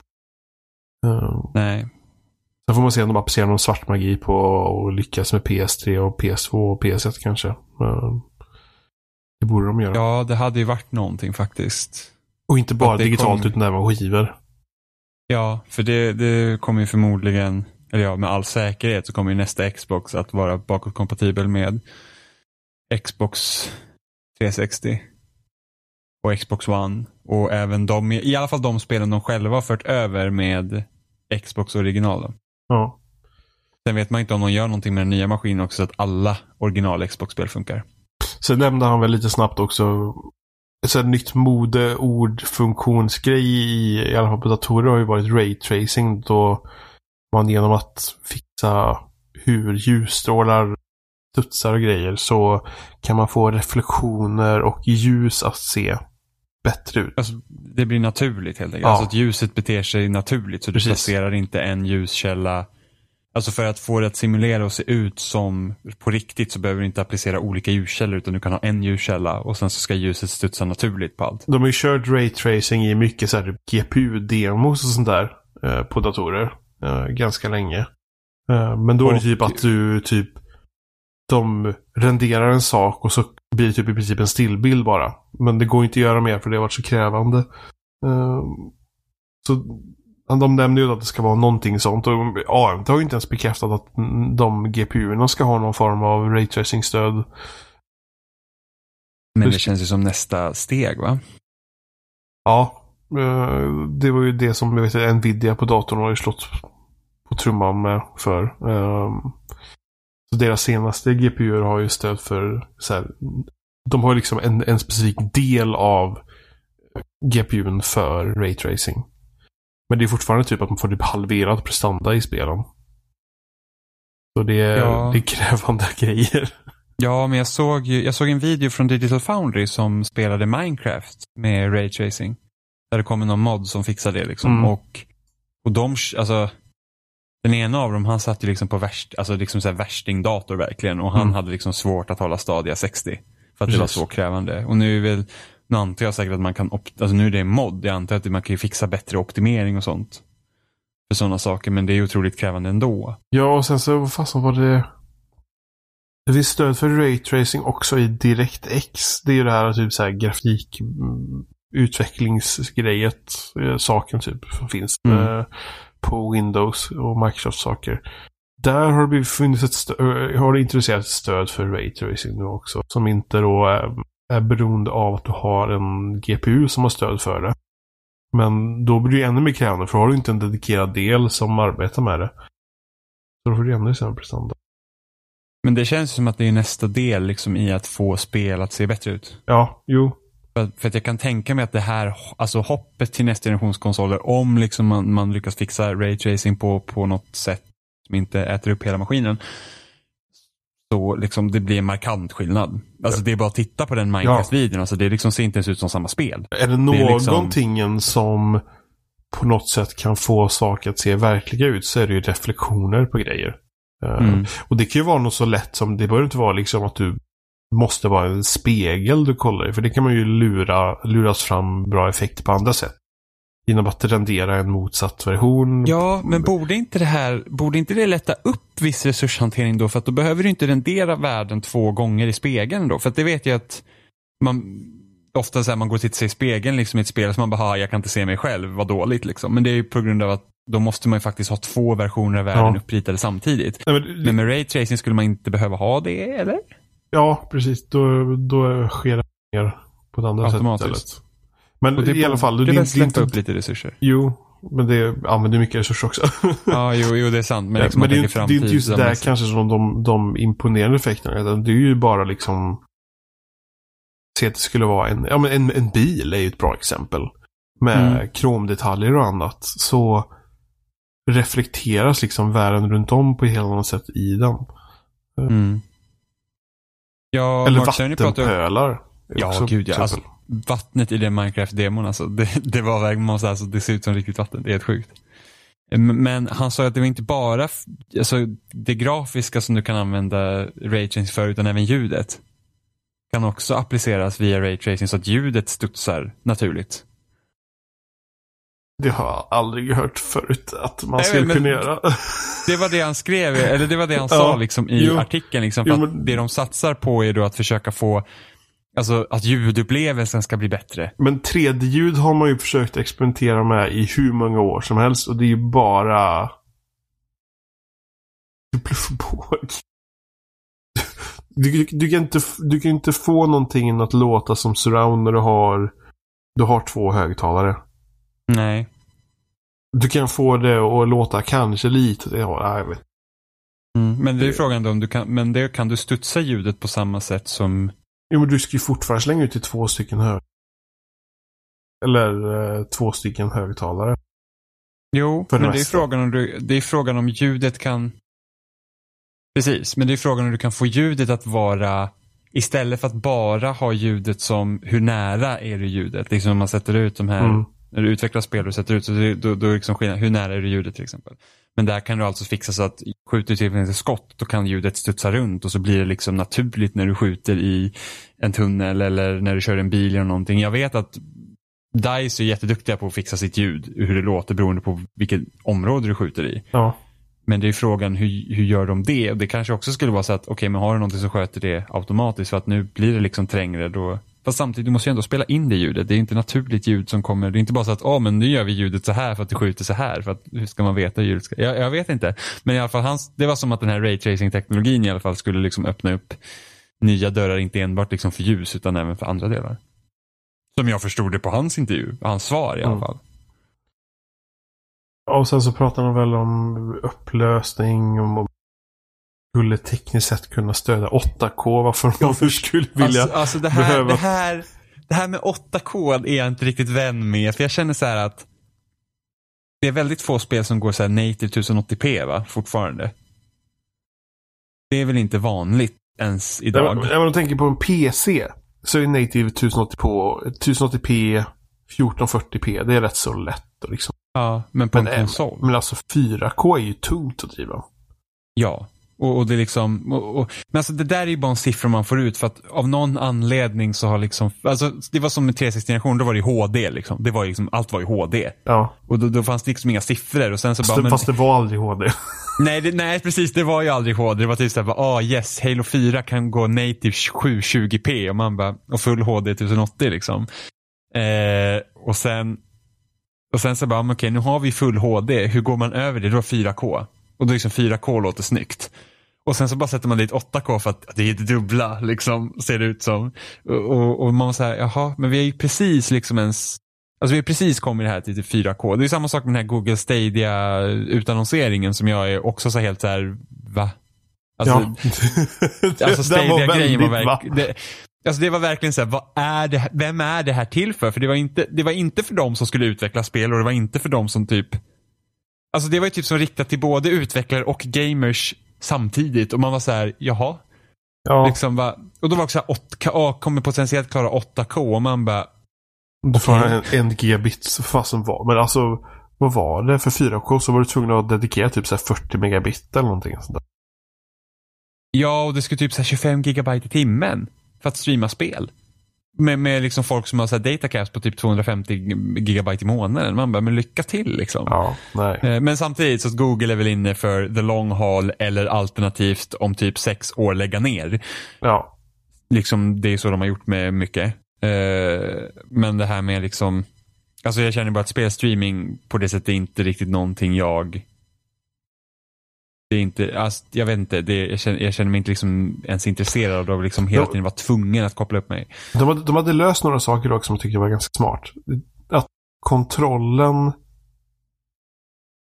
Uh, Nej. sen får man se om de applicerar någon svart magi på och lyckas med PS3 och PS2 och PS1 kanske. Uh, det borde de göra. Ja, det hade ju varit någonting faktiskt. Och inte bara digitalt kom- utan även skivor. Ja, för det, det kommer ju förmodligen, eller ja, med all säkerhet så kommer ju nästa Xbox att vara bakåtkompatibel med Xbox 360 och Xbox One och även de, i alla fall de spelen de själva har fört över med Xbox originalen. Ja. Sen vet man inte om de gör någonting med den nya maskinen också så att alla original Xbox-spel funkar. Sen nämnde han väl lite snabbt också så här nytt mode, ord, funktionsgrej i, i alla fall på datorer har ju varit raytracing. Då man genom att fixa hur ljusstrålar studsar och grejer så kan man få reflektioner och ljus att se bättre ut. Alltså, det blir naturligt helt enkelt. Ja. Alltså att ljuset beter sig naturligt så du Precis. placerar inte en ljuskälla. Alltså för att få det att simulera och se ut som på riktigt så behöver du inte applicera olika ljuskällor utan du kan ha en ljuskälla och sen så ska ljuset studsa naturligt på allt. De har ju kört raytracing i mycket så här GPU-demos och sånt där eh, på datorer. Eh, ganska länge. Eh, men då är det Och- typ att du typ de renderar en sak och så blir det typ i princip en stillbild bara. Men det går inte att göra mer för det har varit så krävande. Eh, så de nämner ju att det ska vara någonting sånt. Och AMD har ju inte ens bekräftat att de GPU-erna ska ha någon form av raytracing-stöd. Men det känns ju som nästa steg va? Ja, det var ju det som jag vet, Nvidia på datorn har ju slått trumman med för. Ehm, Så deras senaste GPU har ju stöd för så här, De har liksom en, en specifik del av GPUn för raytracing. Men det är fortfarande typ att man får typ halverad prestanda i spelen. Så det är, Ja. det är krävande *laughs* grejer. Ja, men jag såg, ju, jag såg en video från Digital Foundry som spelade Minecraft med Ray Tracing. Där det kommer någon mod som fixar det liksom. Mm. Och, och de, alltså, den ena av dem han satt ju liksom på värst, alltså liksom så här värstingdator verkligen. Och han Mm. hade liksom svårt att hålla Stadia 60. För att det var Precis. så krävande. Och nu är väl, nu antar jag säkert att man kan, alltså nu är det en mod. Jag antar att man kan fixa bättre optimering och sånt. För sådana saker, men det är otroligt krävande ändå. Ja, och sen så, vad fasen var det? Det finns stöd för raytracing också i DirectX. Det är ju det här typ så här grafik mm, utvecklingsgrejet, eh, saken typ, som finns Mm. Eh, på Windows och Microsoft-saker. Där har det funnits ett stö- har det introducerats stöd för raytracing nu också. Som inte då är, är beroende av att du har en GPU som har stöd för det. Men då blir det ju ännu mer krävande för har du inte en dedikerad del som arbetar med det. Så då får du ännu sämre prestanda. Men det känns som att det är nästa del liksom i att få spel att se bättre ut. Ja, jo. För, för att jag kan tänka mig att det här, alltså hoppet till nästa generations konsoler, om liksom man, man lyckas fixa raytracing på, på något sätt som inte äter upp hela maskinen, så liksom det blir en markant skillnad. Alltså det är bara att titta på den Minecraft-videon, alltså det liksom ser inte ens ut som samma spel. Är det Det liksom- någonting som på något sätt kan få saker att se verkliga ut så är det ju reflektioner på grejer. Eh, Mm. Och det kan ju vara något så lätt som, det behöver inte vara liksom att du måste vara en spegel du kollar i. För det kan man ju lura, luras fram bra effekter på andra sätt. Genom att rendera en motsatt version. Ja, men borde inte det här, borde inte det lätta upp viss resurshantering då? För att då behöver du inte rendera världen två gånger i spegeln då. För att det vet jag att man, ofta så här, man går och tittar sig i spegeln liksom, i ett spel som man bara, "Ha, jag kan inte se mig själv, vad dåligt liksom. Men det är ju på grund av att då måste man ju faktiskt ha två versioner av världen Ja. uppritade samtidigt. Nej, men, Men med Ray Tracing skulle man inte behöva ha det, eller? Ja, precis. Då, då sker det mer på ett andra sätt istället. Men Och det i alla fall, det, det är släppa inte... upp lite resurser. Jo, men det använder mycket resurser också. *laughs* Ja, jo, jo, det är sant. Men, liksom, men det, är, det är inte just där kanske som de, de imponerande effekterna. Det är ju bara liksom... Se att det skulle vara en, ja men en, en bil är ju ett bra exempel. Med Mm. kromdetaljer och annat. Så reflekteras liksom världen runt om på ett helt annat sätt i den. Mm. Ja, Eller vattenpölar. Ja, också gud ja. Alltså, vattnet i den Minecraft-demon alltså. Det, det var verkligen, man alltså, det ser ut som riktigt vatten. Det är helt sjukt. Men han sa att det var inte bara alltså, det grafiska som du kan använda raytracing för, utan även ljudet. Kan också appliceras via raytracing så att ljudet studsar naturligt. Det har jag aldrig hört förut att man Nej, skulle men- kunna göra. *laughs* Det var det han skrev, eller det var det han Ja, sa liksom, i jo. artikeln. Liksom, Jo, men- det de satsar på är då att försöka få, alltså att ljudupplevelsen ska bli bättre. Men 3D-ljud har man ju försökt experimentera med i hur många år som helst och det är ju bara... Bluffbåg. Du, du, du, kan inte, du kan inte få någonting att låta som surround när du har, du har två högtalare. Nej. Du kan få det att låta kanske lite, ja, jag vet. Mm, men det är frågan då om du kan, men det kan du studsa ljudet på samma sätt som, Jo, men du ska ju fortfarande slänga ut till två stycken hög... Eller eh, två stycken högtalare. jo, det men det är, frågan om du, det är frågan om ljudet kan, precis, men det är frågan om du kan få ljudet att vara, istället för att bara ha ljudet som, hur nära är det ljudet? Liksom om man sätter ut de här, Mm. När du utvecklar spel och sätter ut, så det, då, då är liksom skillnad, hur nära är det ljudet till exempel? Men där kan du alltså fixa så att skjuter du till ett skott, då kan ljudet studsa runt och så blir det liksom naturligt när du skjuter i en tunnel eller när du kör en bil eller någonting. Jag vet att DICE är jätteduktiga på att fixa sitt ljud, hur det låter beroende på vilket område du skjuter i. Ja. Men det är frågan hur, hur gör de det? Och det kanske också skulle vara så att okej, men har du någonting som sköter det automatiskt för att nu blir det liksom trängre då. Fast samtidigt, du måste ju ändå spela in det ljudet. Det är inte naturligt ljud som kommer. Det är inte bara så att, ja men nu gör vi ljudet så här för att det skjuter så här. För att, hur ska man veta hur ljudet ska? Jag, jag vet inte. Men i alla fall, hans, det var som att den här raytracing-teknologin i alla fall skulle liksom öppna upp nya dörrar, inte enbart liksom för ljus utan även för andra delar. Som jag förstod det på hans intervju, hans svar i alla Mm. fall. Och sen så pratar han väl om upplösning, om skulle tekniskt sett kunna stödja 8K. Varför de nu skulle vilja Alltså, alltså det, här, behöva- det, här, det här med 8K är jag inte riktigt vän med. För jag känner så här att det är väldigt få spel som går så här native 1080p va, fortfarande. Det är väl inte vanligt ens idag. När man tänker på en PC så är native 1080 på 1080p 1440p. Det är rätt så lätt. Liksom. Ja, men på Men, en konsol. Men alltså 4K är ju tungt att driva. Ja. Och, och det är liksom, och, och, men alltså det där är ju bara en siffra man får ut för att av någon anledning så har liksom, alltså det var som med 360-generation, då var det ju HD liksom. Det var liksom, allt var ju HD. Ja. Och då, då fanns det liksom inga siffror och sen så Fast, bara, det, men, fast det var aldrig HD. *laughs* Nej, det, nej, precis. Det var ju aldrig HD. Det var typ såhär, ah yes, Halo 4 kan gå native 720p och man bara, och full HD 1080 liksom. Eh, och sen, och sen så bara, okej, nu har vi full HD. Hur går man över det? Då 4K. Och då liksom 4K låter snyggt. Och sen så bara sätter man dit 8K för att det är det dubbla, liksom, ser det ut som. Och, och, man säger, jaha, men vi är ju precis liksom ens Alltså vi har precis kommit här till typ 4K. Det är samma sak med den här Google Stadia utannonseringen som jag är också så helt så här, va? Alltså, ja. *laughs* alltså var Stadia-grejen var verkligen, det, alltså det var verkligen så här, vad är det, här- vem är det här till för? För det var, inte, det var inte för de som skulle utveckla spel och det var inte för de som typ, alltså det var ju typ som riktat till både utvecklare och gamers samtidigt och man var så här, jaha, Ja, liksom va, och då var det också så här, 8K, ah, kommer potentiellt klara 8K och man bara, du får okej. en, en gigabit fasen var. Men alltså, vad var det? För 4K så var du tvungen att dedikera typ så här 40 megabit eller någonting sånt där. Ja, och det skulle typ så här 25 gigabyte i timmen för att streama spel. Med, med liksom folk som har så här datacaps på typ 250 gigabyte i månaden. Man bara, men lycka till liksom. Ja. Eh, Men samtidigt så Google är väl inne för the long haul eller alternativt om typ sex år lägga ner. Ja. Liksom det är så de har gjort med mycket. Eh, men det här med liksom, alltså jag känner bara att spelstreaming på det sättet är inte riktigt någonting jag det är inte, alltså, jag vet inte, det, jag, känner, jag känner mig inte liksom ens intresserad av att liksom hela tiden vara tvungen att koppla upp mig. De hade, de hade löst några saker dock som jag tyckte var ganska smart. Att kontrollen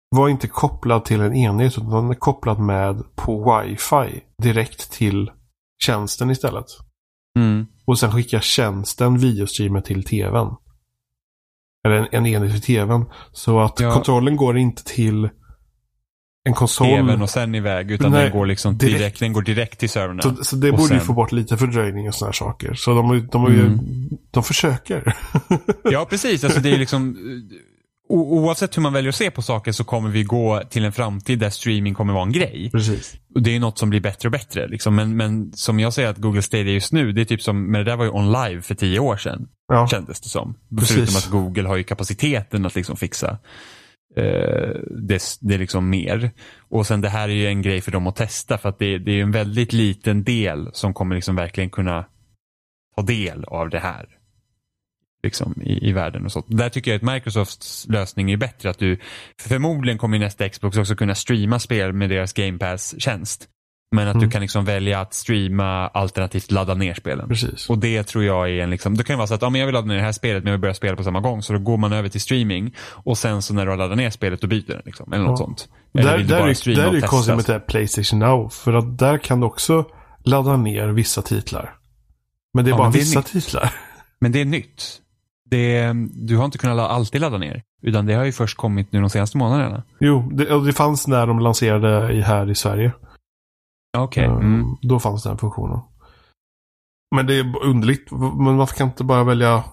var inte kopplad till en enhet utan den är kopplad med på wifi direkt till tjänsten istället. Mm. Och sen skickar tjänsten videostreamen till tvn. Eller en, en enhet till tvn. Så att Ja. kontrollen går inte till en konsol. TVn och sen iväg, utan Nej, den går liksom direkt, direkt. den går direkt till servrarna. Så, så det Och borde ju sen- få bort lite fördröjning och sådana saker. Så de, ju- de, ju, Mm. de försöker. *laughs* Ja, precis. Alltså, det är liksom, o- oavsett hur man väljer att se på saker så kommer vi gå till en framtid där streaming kommer vara en grej. Precis. Och det är något som blir bättre och bättre. Liksom. Men, men som jag säger att Google Stadia just nu, det är typ som, men det där var ju on live för tio år sedan. Ja. Kändes det som. Precis. Förutom att Google har ju kapaciteten att liksom fixa eh, Eh, det, det är liksom mer. Och sen det här är ju en grej för dem att testa för att det, det är en väldigt liten del som kommer liksom verkligen kunna ta del av det här. Liksom i, i världen och så. Där tycker jag att Microsofts lösning är bättre. Att du förmodligen kommer nästa Xbox också kunna streama spel med deras Game Pass-tjänst. Men att Mm. du kan liksom välja att streama alternativt ladda ner spelen. Precis. Och det tror jag är en liksom, det kan ju vara så att ja, men jag vill ladda ner det här spelet men jag vill börja spela på samma gång. Så då går man över till streaming och sen så när du har laddat ner spelet då byter den. Liksom, eller något Ja. sånt. Eller Där, vill där, är, där är det konstigt med det här Playstation Now. För att där kan du också ladda ner vissa titlar. Men det är Ja, bara det är vissa nytt. titlar. Men det är nytt. Det, du har inte kunnat alltid ladda ner. Utan det har ju först kommit nu de senaste månaderna. Jo, det, och det fanns när de lanserade i, här i Sverige. Okej. Eh, Mm. Då fanns den funktionen. Men det är underligt. Men varför kan inte bara välja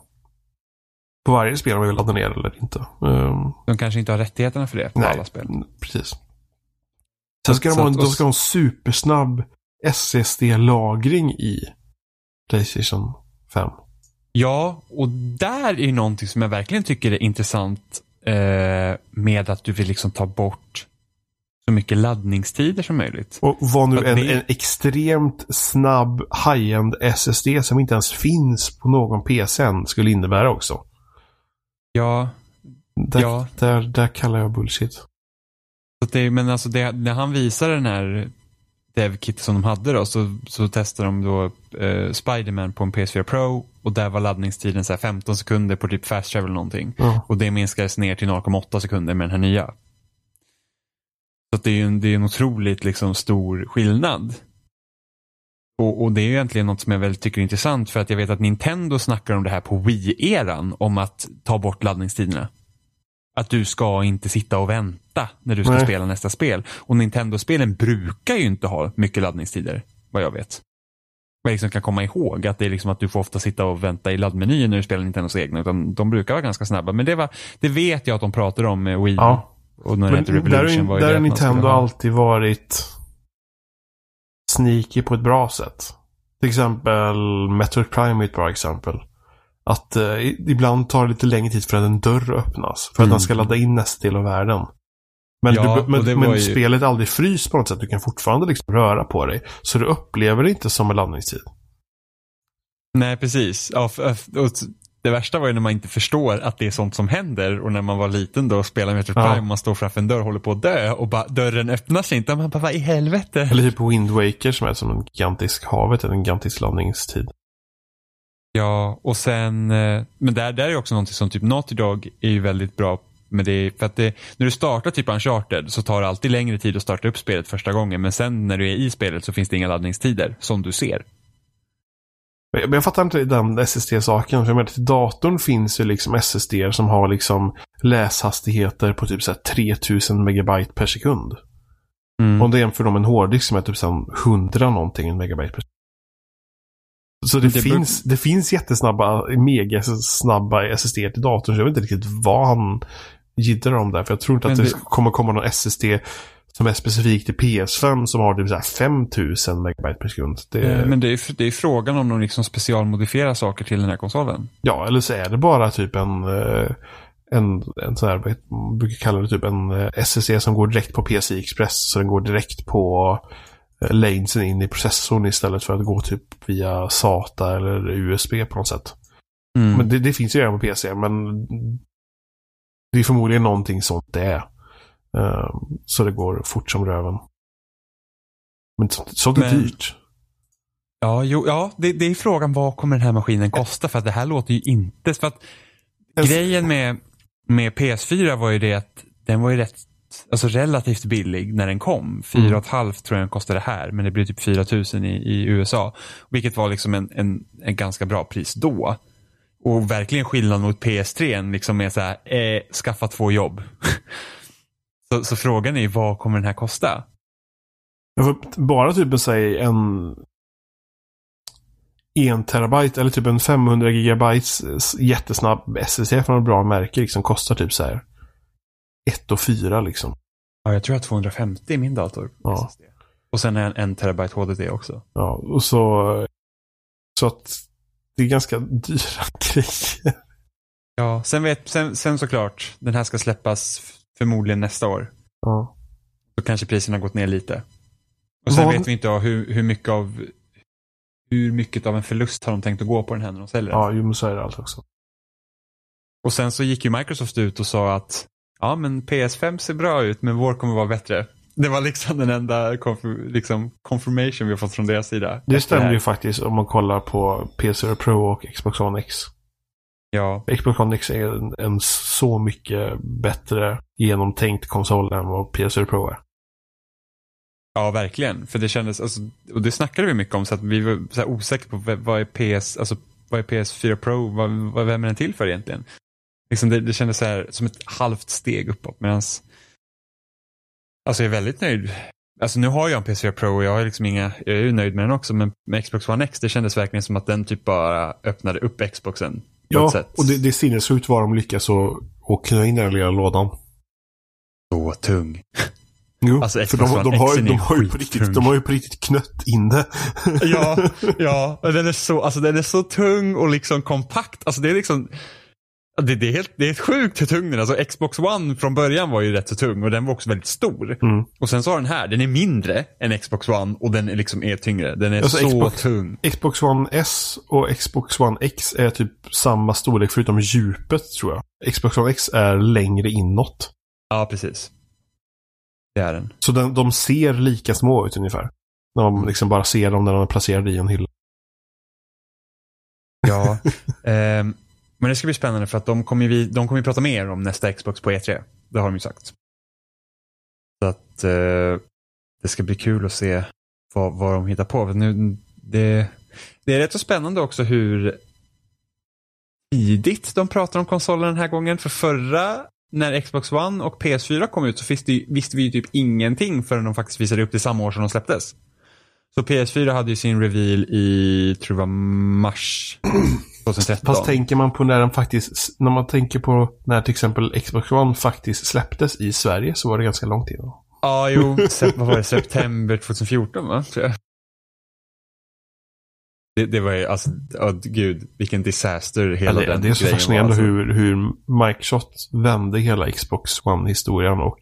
på varje spel om jag vill ladda ner eller inte? Um, De kanske inte har rättigheterna för det på nej, alla spel. precis. Sen ska de ha, en- de ska ha en supersnabb SSD-lagring i Playstation 5. Ja, och där är någonting som jag verkligen tycker är intressant eh, med att du vill liksom ta bort så mycket laddningstider som möjligt. Och vad nu en, det- en extremt snabb high-end SSD som inte ens finns på någon PC än skulle innebära också. Ja, Där, Ja. där, där kallar jag bullshit. det, men alltså det, när han visade den här DevKit som de hade då så, så testade de då eh, Spiderman på en PS4 Pro och där var laddningstiden så här 15 sekunder på typ fast travel någonting. Ja. Och det minskades ner till 0,8 sekunder med den här nya. Så det är en, det är en otroligt liksom stor skillnad. Och, och det är egentligen något som jag väl tycker är intressant för att jag vet att Nintendo snackar om det här på Wii-eran om att ta bort laddningstiderna. Att du ska inte sitta och vänta när du ska Nej. spela nästa spel. Och Nintendo-spelen brukar ju inte ha mycket laddningstider, vad jag vet. Vad jag liksom kan komma ihåg att det är liksom att du får ofta sitta och vänta i laddmenyn när du spelar Nintendos egna. Utan de brukar vara ganska snabba. Men det, var, det vet jag att de pratar om med Wii. Ja. Och när Men hette där, Revolution var ju där Nintendo alltid varit sneaky på ett bra sätt. Till exempel Metroid Prime är ett bra exempel. Att eh, ibland tar det lite längre tid för att en dörr öppnas. För att Mm. den ska ladda in nästa del av världen. Men, Ja, du, men, men ju- spelet är aldrig fryst på något sätt. Du kan fortfarande liksom röra på dig. Så du upplever det inte som en laddningstid. Nej, precis. Ja, det värsta var ju när man inte förstår att det är sånt som händer och när man var liten då och spelade Metroid Ja. Prime och man står framför en dörr och håller på att dö och bara, dörren öppnar sig inte. Och man bara, vad i helvete? Eller typ Wind Waker som är som en gigantisk havet, en gigantisk laddningstid. Ja, och sen, eh, men där, där är också någonting som typ Naughty Dog är ju väldigt bra med det. För att det, när du startar typ Uncharted så tar det alltid längre tid att starta upp spelet första gången. Men sen när du är i spelet så finns det inga laddningstider som du ser. Men jag- fattar inte den SSD-saken. För jag menar, till datorn finns ju liksom SSD som har liksom läshastigheter på typ så här 3000 megabyte per sekund. Mm. Om det jämför med en hårddisk som är typ så här 100 någonting megabyte per sekund. Så det, Det finns, det finns jättesnabba, mega snabba SSD till datorn. Så jag vet inte riktigt vad han jiddrar om där. För jag tror inte Men att det, det- kommer komma någon SSD som är specifikt till PS5 som har typ så här 5000 megabyte per sekund. Det, Eh, Men det är, det är frågan om de liksom specialmodifierar saker till den här konsolen. Ja, eller så är det bara typ en, eh, en, en sån här, vad brukar kalla det typ en eh, SSD som går direkt på PCI Express. Så den går direkt på lanesen in i processorn istället för att gå typ via SATA eller USB på något sätt. Mm. Men det, det finns ju redan på PC, men det är förmodligen någonting sånt det är. Eh, så det går fort som röven. Men så- sånt är Men- dyrt. Ja, jo, ja det, det är frågan vad kommer den här maskinen kosta? För att det här låter ju inte... För att En- grejen med, med PS4 var ju det att den var ju rätt, alltså relativt billig när den kom. 4 500 tror jag den kostade här, men det blev typ 4 000 i, i USA. Vilket var liksom en, en, en ganska bra pris då. Och verkligen skillnad mot PS3 liksom är så här, eh, skaffa två jobb. *laughs* så, så frågan är vad kommer den här kosta? Jag får bara typ säg en en terabyte eller typ en 500 gigabytes s- jättesnabb SSD från ett bra märke liksom kostar typ så här 1 och 4 liksom. Ja, jag tror jag har 250 i min dator. Ja. SSD. Och sen en, en terabyte HDD också. Ja, och så så att det är ganska dyra *laughs* grejer. Ja, sen, vet, sen, sen såklart, den här ska släppas förmodligen nästa år. Ja. Då kanske priserna har gått ner lite. Och sen Vad- vet vi inte ja, hur, hur mycket av hur mycket av en förlust har de tänkt att gå på den här när de säljer den. Ja, jo, men så är det allt också. Och sen så gick ju Microsoft ut och sa att ja men PS5 ser bra ut men vår kommer vara bättre. Det var liksom den enda konf- liksom, confirmation vi har fått från deras sida. Det stämmer ju faktiskt om man kollar på PC Pro och Xbox One X. Ja, Xbox One X är en, en så mycket bättre genomtänkt konsol än vad PC Pro är. ja, verkligen. För det kändes, alltså, och det snackade vi mycket om så att vi var så osäkra på vad vad är PS, alltså vad är PS4 Pro, vad, vad, vem är den till för egentligen? Liksom det, det kändes så här, som ett halvt steg uppåt medans Alltså jag är väldigt nöjd. Alltså nu har jag en PS4 Pro och jag har liksom inga, jag är ju nöjd med den också men med Xbox One X det kändes verkligen som att den typ bara öppnade upp Xboxen. Ja, och det, det är sinnessjukt vad de lyckas att knö in den lilla lådan. Så tung. Jo, Alltså, för de, de, har, de, har ju på riktigt, de har ju på riktigt knött in det. Ja, *laughs* ja. Och den är så, alltså den är så tung och liksom kompakt. Alltså det är liksom det, det, är helt, det är sjukt hur tung den är. Alltså Xbox One från början var ju rätt så tung och den var också väldigt stor. Mm. Och sen så har den här, den är mindre än Xbox One och den är liksom är tyngre. Den är Alltså, så Xbox- tung. Xbox One S och Xbox One X är typ samma storlek förutom djupet tror jag. Xbox One X är längre inåt. Ja, precis. Det är den. Så den, de ser lika små ut ungefär. När man liksom bara ser dem när de är placerade i en hylla. Ja. *laughs* ehm, men det ska bli spännande för att de kommer, ju vi, de kommer ju prata mer om nästa Xbox på E3. Det har de ju sagt. Så att eh, det ska bli kul att se vad, vad de hittar på. Nu, det, det är rätt så spännande också hur tidigt de pratar om konsolen den här gången. För förra, när Xbox One och PS4 kom ut så visste, visste vi ju typ ingenting förrän de faktiskt visade upp det samma år som de släpptes. Så PS4 hade ju sin reveal i, tror jag var mars 2013. Fast tänker man på när den faktiskt, när man tänker på när till exempel Xbox One faktiskt släpptes i Sverige så var det ganska långt innan. Ja, jo, vad var det, september 2014 va? Tror jag. Det, det var ju, alltså, oh, gud, vilken disaster hela Eller, den det är så fascinerande alltså. hur, hur Microsoft vände hela Xbox One-historien och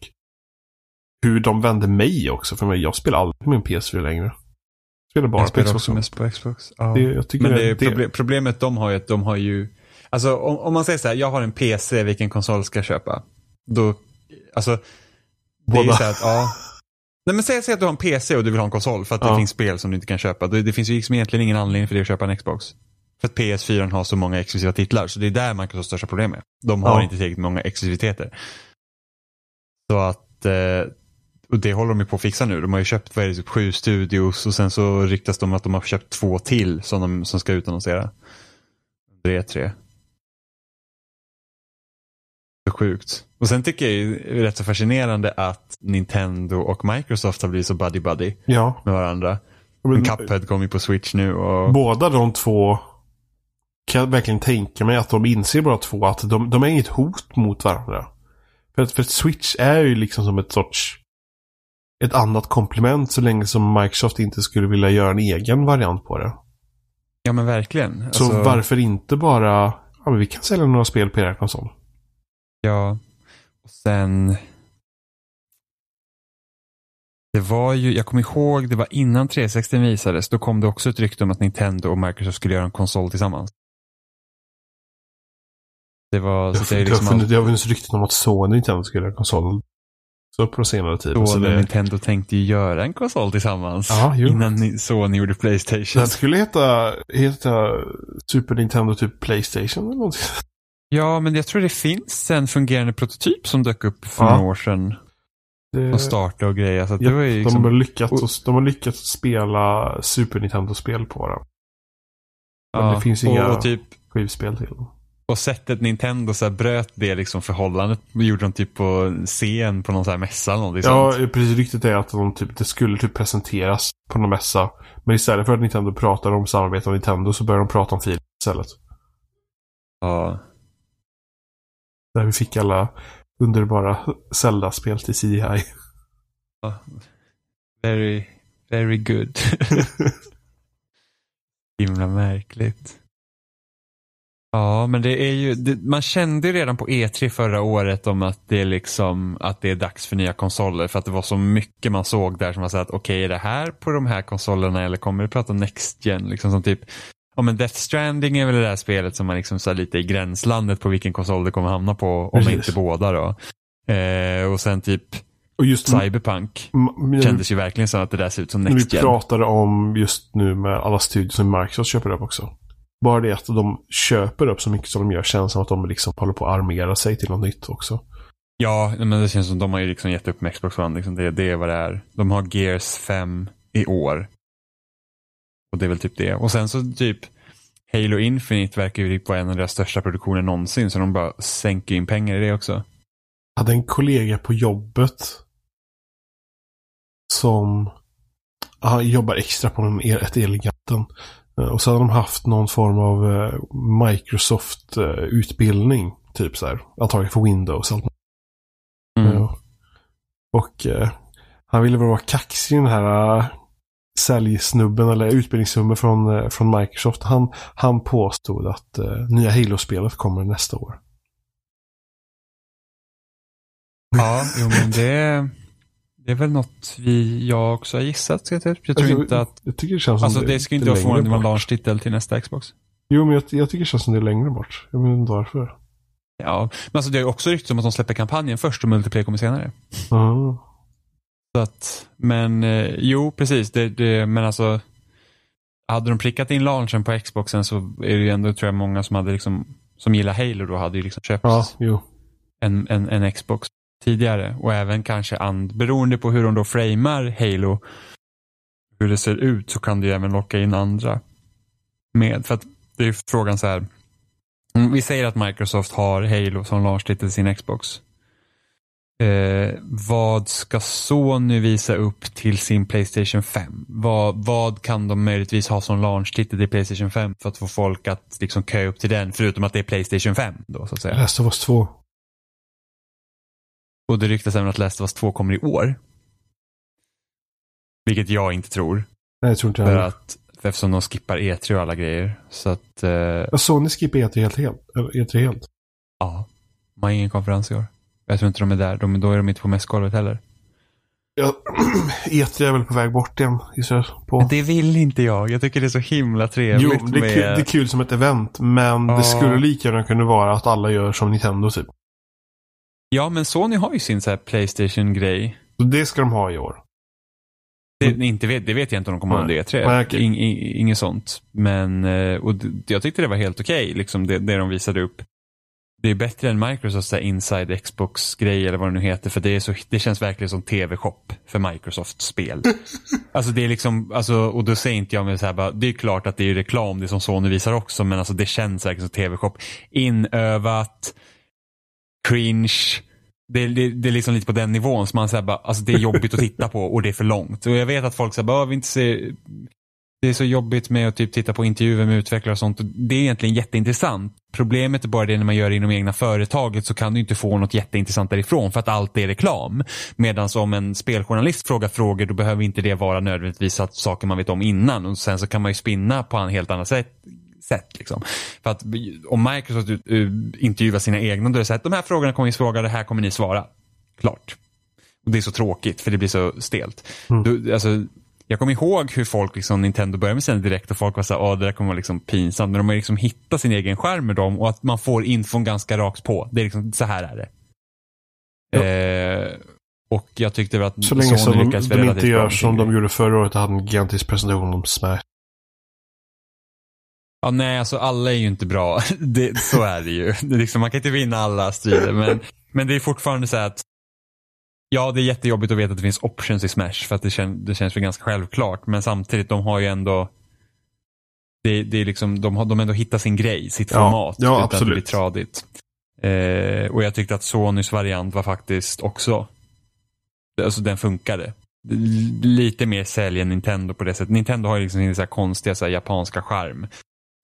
hur de vände mig också. För mig, jag spelar aldrig på min PS4 längre. Spelar bara Jag på spelar Xbox också mest på Xbox. Ja. Det, jag tycker Men det, det, är proble- problemet de har ju att de har ju, alltså om, om man säger så här, jag har en PC, vilken konsol ska jag köpa? Då, alltså, det är ju Båda. så här att, ja. Nej men säg, säg att du har en PC och du vill ha en konsol för att det Ja. finns spel som du inte kan köpa. Det, det finns ju liksom egentligen ingen anledning för dig att köpa en Xbox. För att PS4 har så många exklusiva titlar, så det är där Microsofts största problem är. De har Ja. inte tillräckligt många exklusiviteter. Så att, eh, och det håller de ju på att fixa nu. De har ju köpt, vad är det, typ sju studios och sen så ryktas de att de har köpt två till som, de, som ska utannonsera. Under E3. Så sjukt. Och sen tycker jag ju det är rätt så fascinerande att Nintendo och Microsoft har blivit så buddy-buddy Ja. med varandra. Men, Cuphead kommer ju på Switch nu och... båda de två kan jag verkligen tänka mig att de inser båda två att de, de är inget hot mot varandra. För för Switch är ju liksom som ett sorts ett annat komplement så länge som Microsoft inte skulle vilja göra en egen variant på det. Ja men verkligen. Så Alltså, varför inte bara, ja men vi kan sälja några spel på er konsol. Ja. Och sen... Det var ju, jag kommer ihåg, det var innan 360 visades, då kom det också ett rykte om att Nintendo och Microsoft skulle göra en konsol tillsammans. Det var, så det är liksom det har funnits rykten om att Sony inte skulle göra konsol. Så tid. då Så när det, Nintendo tänkte ju göra en konsol tillsammans. Ja, innan ni- Sony gjorde Playstation. den skulle heta, heta Super Nintendo typ Playstation eller någonting. Ja, men jag tror det finns en fungerande prototyp som dök upp för Ja. några år sedan. Det, Och starta och grejer. Så ja, det var ju de, liksom, har lyckats, och- de har lyckats spela Super Nintendo-spel på den. Men ja, det finns inga och, typ, skivspel till dem. Och sättet Nintendo så bröt det liksom förhållandet gjorde de typ på en scen på någon så här mässa eller Ja, sånt. precis. Ryktet är att de typ, det skulle typ presenteras på någon mässa. Men istället för att Nintendo pratar om samarbete med Nintendo så börjar de prata om fil istället. Ja. Där vi fick alla underbara Zelda-spel till CDI. Ja. Very, very good. *laughs* Himla märkligt. Ja, men det är ju, det, man kände ju redan på E3 förra året om att det är liksom, att det är dags för nya konsoler. För att det var så mycket man såg där som man sa att okej, är det här på de här konsolerna eller kommer vi prata Next Gen? Liksom som typ, ja men Death Stranding är väl det där spelet som man liksom så lite i gränslandet på vilken konsol det kommer hamna på, om Precis. inte båda då. Eh, och sen typ Och just Cyberpunk m- kändes ju verkligen som att det där ser ut som vi Next Gen. pratade om just nu med alla studier som Microsoft köper upp också. Bara det att de köper upp så mycket som de gör känns som att de liksom håller på att armera sig till något nytt också. Ja, men det känns som de har ju liksom gett upp med Xbox One. Liksom det, det är vad det är. De har Gears 5 i år. Och det är väl typ det. Och sen så typ Halo Infinite verkar ju vara en av deras största produktioner någonsin. Så de bara sänker in pengar i det också. Jag hade en kollega på jobbet som han jobbar extra på en ett Elgiganten. Eh, Och så hade de haft någon form av eh, Microsoft-utbildning. Typ så här. Antagligen för Windows. Allt. Mm. Ja. Och eh, han ville väl vara kaxig den här uh, säljsnubben eller utbildningssnubben från, eh, från Microsoft. Han, han påstod att eh, nya Halo-spelet kommer nästa år. Ja, jo men det, det är väl något vi, jag också har gissat. Jag, typ. jag tror Alltså, inte att, Jag tycker det känns som alltså det ska inte vara förvånande med en bort. launch-titel till nästa Xbox. Jo, men jag, jag tycker det känns som det är längre bort. Jag vet inte varför. Ja, men alltså det är också ryktet om att de släpper kampanjen först och multiplayer kommer senare. Ja. Så att, men eh, jo, precis. Det, det, men alltså, hade de prickat in launchen på Xboxen så är det ju ändå, tror jag, många som hade liksom, som gillar Halo då hade ju liksom köpt ja, en, en, en Xbox tidigare. Och även kanske, and, beroende på hur de då framar Halo, hur det ser ut, så kan det ju även locka in andra med. För att det är frågan så här, vi säger att Microsoft har Halo som launchtitel i sin Xbox. Eh, vad ska Sony visa upp till sin Playstation 5? Vad, vad kan de möjligtvis ha som launchtitel till Playstation 5 för att få folk att liksom köa upp till den, förutom att det är Playstation 5 då så att säga. Last of Us 2. Och det ryktas även att Last of Us 2 kommer i år. Vilket jag inte tror. Nej, jag tror inte För att, för eftersom de skippar E3 och alla grejer. Så att, eh, Ja, Sony skippar E3 helt, helt. Eller E3 helt. ja. De har ingen konferens i år. Jag tror inte de är där. De, då är de inte på mässgolvet heller. Ja, *clears throat* E3 är väl på väg bort igen. gissar på. Men det vill inte jag. Jag tycker det är så himla trevligt Jo, det är, med... kul, det är kul som ett event. Men Ja. det skulle lika gärna kunna vara att alla gör som Nintendo typ. Ja, men Sony har ju sin så här Playstation-grej. Så det ska de ha i år. Det, inte vet, det vet jag inte om de kommer ha under E3. Nej, okej. In, in, inget sånt. Men, eh, och jag tyckte det var helt okej, liksom det, det de visade upp. Det är bättre än Microsofts så här inside Xbox-grej eller vad det nu heter. För det, är så, det känns verkligen som tv-shop för Microsoft-spel. *laughs* alltså det är liksom, alltså, och då säger inte jag med så här bara, det är klart att det är reklam, det som Sony visar också. Men alltså det känns verkligen som tv-shop. Inövat, cringe. Det, det, det är liksom lite på den nivån. som man säger bara, alltså det är jobbigt att titta på och det är för långt. Och jag vet att folk säger bara, vi inte se, det är så jobbigt med att typ titta på intervjuer med utvecklare och sånt. Och Det är egentligen jätteintressant. Problemet är bara det när man gör det inom egna företaget så kan du inte få något jätteintressant därifrån för att allt är reklam. Medan om en speljournalist frågar frågor då behöver inte det vara nödvändigtvis att saker man vet om innan. Och sen så kan man ju spinna på en helt annat sätt sätt. Liksom. För att om Microsoft u- intervjuar sina egna, då är det så här, de här frågorna kommer ni svara, det här kommer ni svara. Klart. Och det är så tråkigt för det blir så stelt. Mm. Du, alltså, jag kommer ihåg hur folk, liksom, Nintendo började med sina direkt och folk var såhär, åh det där kommer vara liksom pinsamt. Men de har liksom hittat sin egen skärm med dem och att man får infon ganska rakt på. Det är liksom, så här är det. Ja. Eh, och jag tyckte väl att Så länge som de, lyckades de inte gör som de gjorde förra året hade en gigantisk presentation om Smash. Ja, nej, alltså alla är ju inte bra. *laughs* Det, så är det ju. Det är liksom, man kan inte vinna alla strider. Men, men det är fortfarande så att Ja, det är jättejobbigt att veta att det finns options i Smash för att det, kän, det känns väl ganska självklart. Men samtidigt, de har ju ändå det, det är liksom, de har de ändå hittat sin grej, sitt Ja, format. ja, utan att det blir absolut. tradigt. Eh, och jag tyckte att Sonys variant var faktiskt också, alltså den funkade. Lite mer sälj än Nintendo på det sättet. Nintendo har ju liksom sin så konstiga så japanska charm.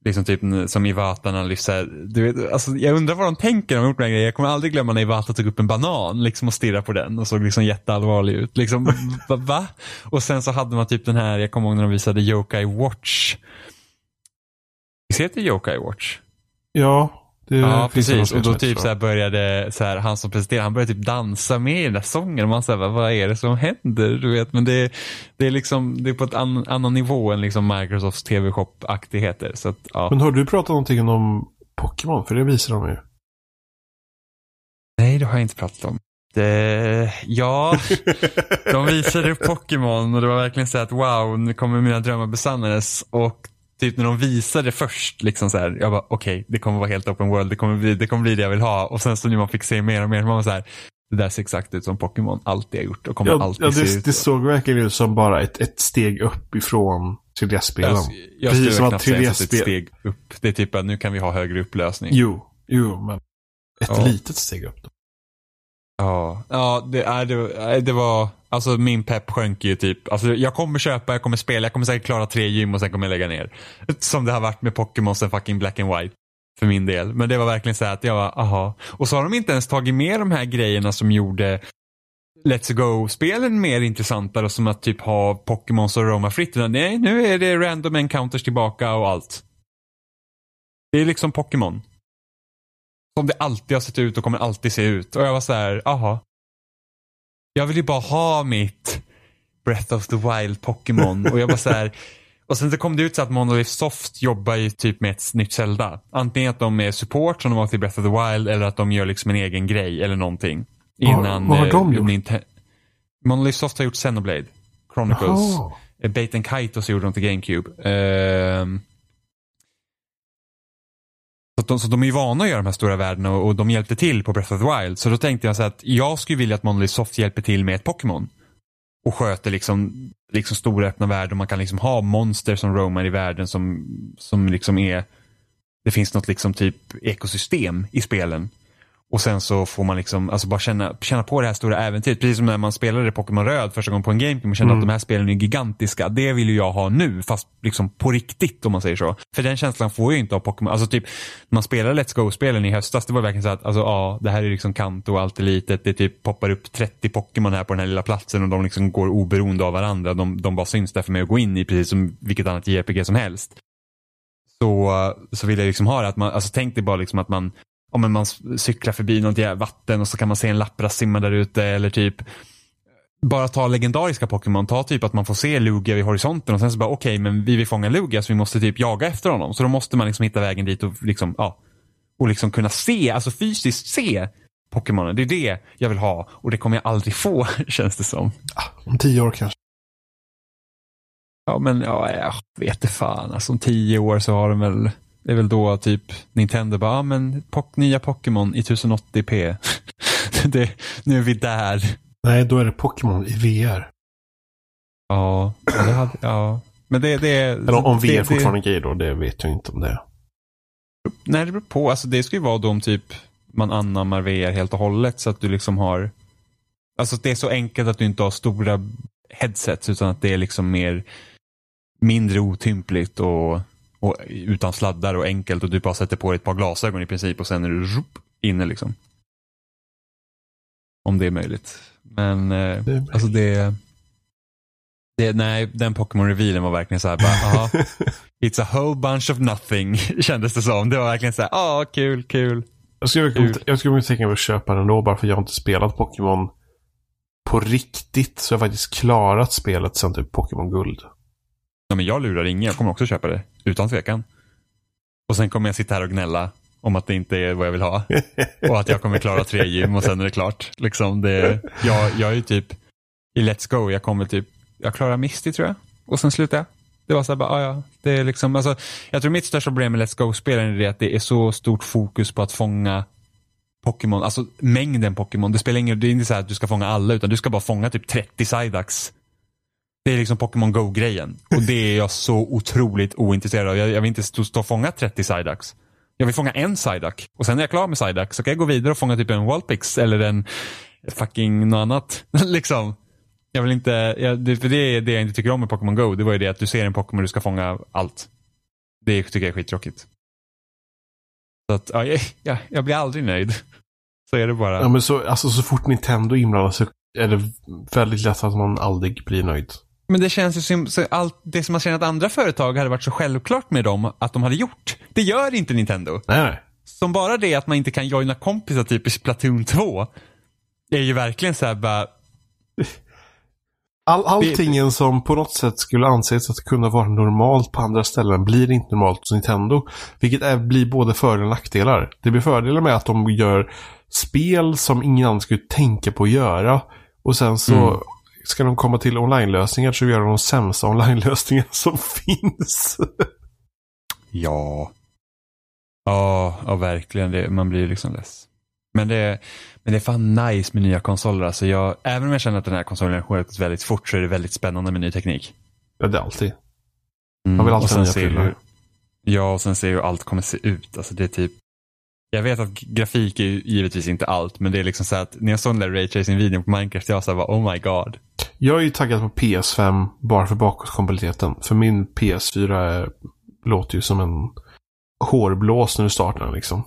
Liksom typ som Iwata när han lyfter du vet, alltså Jag undrar vad de tänker när de gjort den här grejen. Jag kommer aldrig glömma när Iwata tog upp en banan liksom och stirrade på den och såg liksom jätteallvarlig ut. Liksom, *laughs* va, va? Och sen så hade man typ den här, jag kommer ihåg när de visade Yokai Watch. Visst heter det Yokai Watch? Ja, det Ja, precis. Och då typ så här började så här, han som presenterade, han började typ dansa med i den där sången. Och man säger, vad är det som händer? Du vet, men det, det är liksom, det är på ett an, annan nivå än liksom Microsofts TV-shop-aktigheter. Så att, ja. Men har du pratat någonting om Pokémon? För det visar de ju. Nej, det har jag inte pratat om. Det, ja, *laughs* de visade upp Pokémon och det var verkligen så att wow, nu kommer mina drömmar besannades. Och typ när de visade först, liksom så här, jag bara okej, det kommer vara helt open world, det kommer, bli, det kommer bli det jag vill ha. Och sen så när man fick se mer och mer, man var så här, det där ser exakt ut som Pokémon alltid har gjort och kommer Ja, alltid ja se det, ut det så. såg verkligen ut som bara ett, ett steg upp ifrån 3DS-spelen. Jag, jag Precis som att det är ett 3DS-spel... steg upp. Det är typ att nu kan vi ha högre upplösning. Jo, jo, men ett Ja. litet steg upp. Då. Ja, ja det, äh, det, det var, alltså min pepp sjönk ju typ. Alltså jag kommer köpa, jag kommer spela, jag kommer säkert klara tre gym och sen kommer jag lägga ner. Som det har varit med Pokémon sen fucking Black and White. För min del. Men det var verkligen så här att jag var, aha. Och så har de inte ens tagit med de här grejerna som gjorde Let's Go-spelen mer intressantare som att typ ha Pokémons och Roma fritt. Utan Nej, nu är det random encounters tillbaka och allt. Det är liksom Pokémon. Som det alltid har sett ut och kommer alltid se ut. Och jag var så här, aha. Jag vill ju bara ha mitt Breath of the Wild Pokémon. och jag var så här. *laughs* Och sen så kom det ut så att Monolith Soft jobbar ju typ med ett nytt Zelda. Antingen att de är support som de var till Breath of the Wild eller att de gör liksom en egen grej eller någonting. Vad- Innan vad har eh, de gjort? Ninte- Monolith Soft har gjort Xenoblade Chronicles. Eh, Bait Kaito så gjorde de till GameCube. Ehm. Så, att de, så de är ju vana att göra de här stora världarna och, och de hjälpte till på Breath of the Wild. Så då tänkte jag så att jag skulle vilja att Monolith Soft hjälper till med ett Pokémon. Och sköter liksom, liksom stora öppna världar. och Man kan liksom ha monster som roamar i världen som, som liksom är det finns något liksom typ ekosystem i spelen. Och sen så får man liksom, alltså bara känna, känna på det här stora äventyret. Precis som när man spelade Pokémon Röd första gången på en GameCube och kände Mm. att de här spelen är gigantiska. Det vill ju jag ha nu, fast liksom på riktigt om man säger så. För den känslan får jag ju inte av Pokémon. Alltså typ, när man spelade Let's Go-spelen i höstas, det var verkligen så att, alltså ja, det här är liksom Kanto och allt är litet. Det typ poppar upp 30 Pokémon här på den här lilla platsen och de liksom går oberoende av varandra. De, de bara syns där för mig att gå in i, precis som vilket annat JRPG som helst så, så vill jag liksom ha det att man, alltså tänk dig bara liksom att man, om man cyklar förbi något jävla vatten och så kan man se en Lapras simma där ute eller typ bara ta legendariska Pokémon, ta typ att man får se Lugia vid horisonten och sen så bara okej men vi vill fånga Lugia så vi måste typ jaga efter honom. Så då måste man liksom hitta vägen dit och liksom, ja, och liksom kunna se, alltså fysiskt se Pokémonen. Det är det jag vill ha och det kommer jag aldrig få *laughs* känns det som. Om tio år kanske. Ja men ja, jag vet inte fan. Alltså om tio år så har de väl, det är väl då typ Nintendo bara, ja men pok, nya Pokémon i 1080p. *laughs* det, nu är vi där. Nej, då är det Pokémon i VR. Ja, det hade, ja. Men det, det Eller om VR det, fortfarande är grej då, det vet jag inte om det är. Nej, det beror på. Alltså det ska ju vara då om typ man anammar VR helt och hållet så att du liksom har Alltså det är så enkelt att du inte har stora headsets utan att det är liksom mer mindre otympligt och, och utan sladdar och enkelt och du bara sätter på dig ett par glasögon i princip och sen är du rup, inne liksom. Om det är möjligt. Men eh, Det är alltså det, det Nej, den Pokémon-revealen var verkligen så här bara, aha, *laughs* It's a whole bunch of nothing *laughs* kändes det som. Det var verkligen så här, ja kul, kul. Jag skulle, Kul. jag skulle tänka mig att köpa den då bara för jag har inte spelat Pokémon på riktigt så har jag faktiskt klarat spelet sen typ Pokémon Guld. Ja, men jag lurar ingen. Jag kommer också köpa det. Utan tvekan. Och sen kommer jag sitta här och gnälla om att det inte är vad jag vill ha. Och att jag kommer klara tre gym och sen är det klart. Liksom det, jag, jag är ju typ i Let's Go, jag kommer typ, jag klarar Misty tror jag. Och sen slutar jag. Det var så här bara, ah, ja, det är liksom, alltså, jag tror mitt största problem med Let's Go-spelen är det att det är så stort fokus på att fånga Pokémon, alltså mängden Pokémon. Det spelar ingen det är inte så att du ska fånga alla utan du ska bara fånga typ 30 Psyducks. Det är liksom Pokémon Go-grejen. Och det är jag så otroligt ointresserad av. Jag, jag vill inte stå, stå och fånga 30 Psyducks. Jag vill fånga en Psyduck. Och sen när jag är klar med Psyduck så kan jag gå vidare och fånga typ en Walpix. eller en fucking något annat. *laughs* liksom. Jag vill inte, jag, det, för det är det jag inte tycker om med Pokémon Go. Det var ju det att du ser en Pokémon och du ska fånga allt. Det tycker jag är skittråkigt. Så att, ja, jag, jag, blir aldrig nöjd. Så är det bara. Ja, men så, alltså, så fort Nintendo inblandar så är det väldigt lätt att man aldrig blir nöjd. Men det känns ju som allt det som man känner att andra företag hade varit så självklart med dem att de hade gjort. Det gör inte Nintendo. Nej. Som bara det att man inte kan joina kompisar typ i Splatoon 2. är ju verkligen så här bara. All, alltingen som på något sätt skulle anses att kunna vara normalt på andra ställen blir inte normalt hos Nintendo. Vilket är, blir både fördelar och nackdelar. Det blir fördelar med att de gör spel som ingen annan skulle tänka på att göra. Och sen så mm. Ska de komma till online-lösningar så gör de de sämsta online-lösningar som *laughs* finns. ja. Ja, ja verkligen. Det, man blir liksom less. Men det, men det är fan nice med nya konsoler. Alltså jag, även om jag känner att den här konsolen sköts väldigt fort så är det väldigt spännande med ny teknik. Ja, det är alltid. Man vill mm, alltid ha nya prylar. Ja, och sen ser hur allt kommer se ut. Alltså det är typ jag vet att grafik är givetvis inte allt, men det är liksom så att när jag såg den där raytracing-videon på Minecraft, jag sa bara oh my god. Jag är ju taggad på PS5 bara för bakåtkompatibiliteten. För min PS4 är, låter ju som en hårblås när du startar den liksom.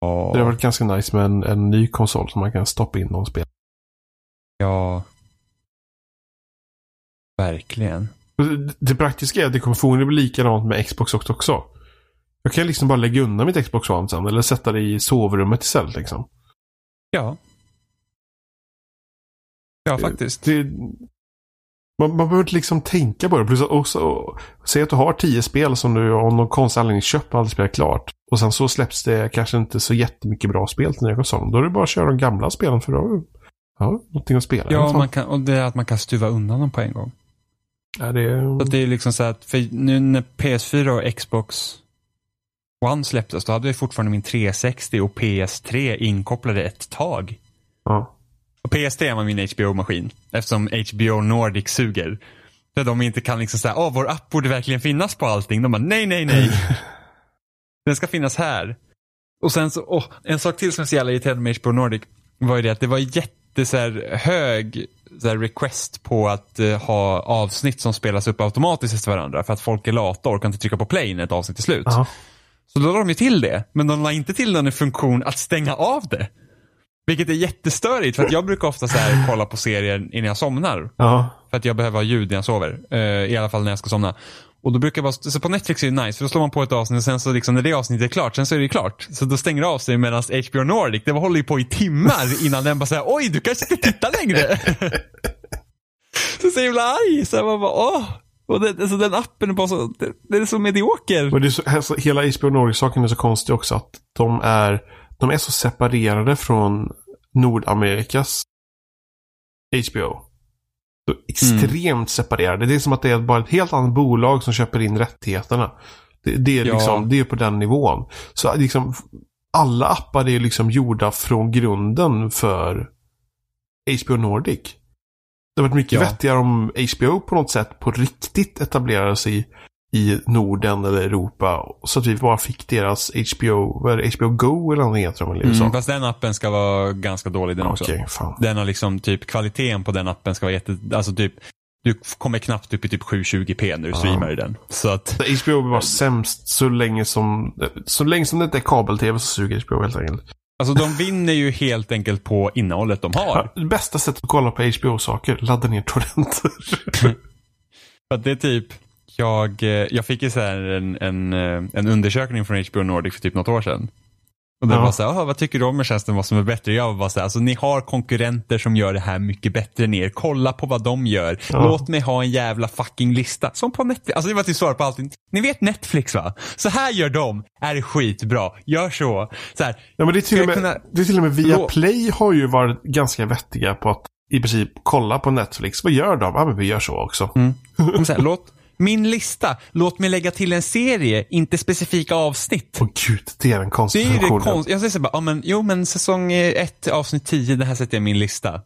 Oh. Det har varit ganska nice med en, en ny konsol som man kan stoppa in någon spel. Ja. Verkligen. Det, det praktiska är att det kommer förmodligen bli likadant med Xbox också. Jag kan liksom bara lägga undan mitt Xbox One sen eller sätta det i sovrummet istället liksom. Ja. Ja, faktiskt. Det, man, man behöver inte liksom tänka på det. Plus också, säg att du har tio spel som du av någon konstig anledning köpt och aldrig spelat klart. Och sen så släpps det kanske inte så jättemycket bra spel till nya konsolen. Då är det bara att köra de gamla spelen för då ja, någonting att spela. Ja, man kan, och det är att man kan stuva undan dem på en gång. Ja, det är... Så det är liksom så att, för nu när PS4 och Xbox One släpptes, då hade jag fortfarande min 360 och PS3 inkopplade ett tag. Ja. Och PS3 var min HBO-maskin, eftersom HBO Nordic suger. För de inte kan liksom säga, åh, vår app borde verkligen finnas på allting. De bara, nej, nej, nej. *laughs* Den ska finnas här. Och sen så, åh, en sak till som jag så jävla irriterad med HBO Nordic var ju det att det var jätte så här, hög så här, request på att uh, ha avsnitt som spelas upp automatiskt efter varandra. För att folk är lata och orkar inte trycka på play när ett avsnitt är slut. Aha. Så då la de ju till det, men de la inte till någon funktion att stänga av det. Vilket är jättestörigt för att jag brukar ofta så här kolla på serier innan jag somnar. Ja. För att jag behöver ha ljud när jag sover. Uh, I alla fall när jag ska somna. Och då brukar jag bara, så på Netflix är det nice för då slår man på ett avsnitt och sen så liksom när det avsnittet är klart, sen så är det klart. Så då stänger det av sig medan HBO Nordic, det håller ju på i timmar innan den bara säger oj du kanske inte tittar längre. *laughs* så så himla arg, så man bara åh. Och det, alltså den appen är bara så, det, det är så medioker. Och det är så, alltså, hela HBO Nordic-saken är så konstig också att de är, de är så separerade från Nordamerikas HBO. Så extremt mm. separerade. Det är som att det är bara ett helt annat bolag som köper in rättigheterna. Det, det är, ja. liksom, det är på den nivån. Så liksom, alla appar är liksom gjorda från grunden för HBO Nordic. Det hade varit mycket ja. vettigare om HBO på något sätt på riktigt etablerade sig i Norden eller Europa. Så att vi bara fick deras HBO, vad är HBO Go eller någonting heter de eller mm, Fast den appen ska vara ganska dålig den också. Okay, fan. Den har liksom typ kvaliteten på den appen ska vara jätte, alltså typ du kommer knappt upp i typ 720p när du streamar i den. Så att... Så HBO bara sämst så länge som, så länge som det inte är kabel-tv så suger HBO helt enkelt. Alltså de vinner ju helt enkelt på innehållet de har. Ja, bästa sättet att kolla på HBO-saker, ladda ner torrenter. *laughs* För att det är typ, jag, eh, jag fick ju så en, en, eh, en undersökning från HBO Nordic för typ något år sedan. Och det Ja. var så här, "Jaha, vad tycker du om tjänsten, vad som är bättre? Jag var så här, alltså ni har konkurrenter som gör det här mycket bättre än er. Kolla på vad de gör. Ja. Låt mig ha en jävla fucking lista. Som på Netflix. Alltså det var till svar på allting. Ni vet Netflix va? Så här gör de. Är det skitbra. Gör så. Så här, Ja, men det är till, och med, kunna- det är till och med Viaplay har ju varit ganska vettiga på att i princip kolla på Netflix. Vad gör de? Ja, men vi gör så också. Mm. Här, låt, min lista, låt mig lägga till en serie, inte specifika avsnitt. Åh gud, det är den Det konstiga är det konst. Jag säger så bara, ja, men, jo men säsong 1 avsnitt 10, det här sätter jag i min lista.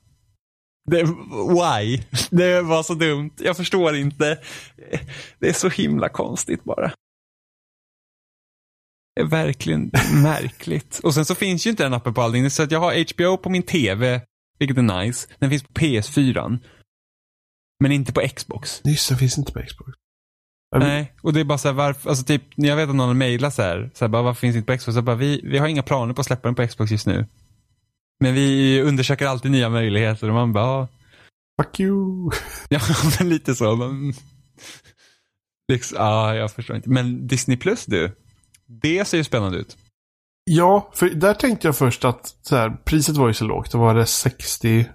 Det, why? Det var så dumt. Jag förstår inte. Det är så himla konstigt bara. Det är verkligen *laughs* märkligt. Och sen så finns ju inte den appen på allting. Så att jag har HBO på min TV, vilket är nice. Den finns på PS4. Men inte på Xbox. Just det, finns inte på Xbox. Nej, och det är bara så här, varför, alltså typ, när jag vet att någon har mejlat så här, så här bara, varför finns det inte på Xbox? Så bara, vi, vi har inga planer på att släppa den på Xbox just nu. Men vi undersöker alltid nya möjligheter och man bara, ja, Fuck you. *laughs* ja men lite så. Men, liksom, ja, jag förstår inte. Men Disney Plus du, det ser ju spännande ut. Ja, för där tänkte jag först att så här, priset var ju så lågt. Då var det 60...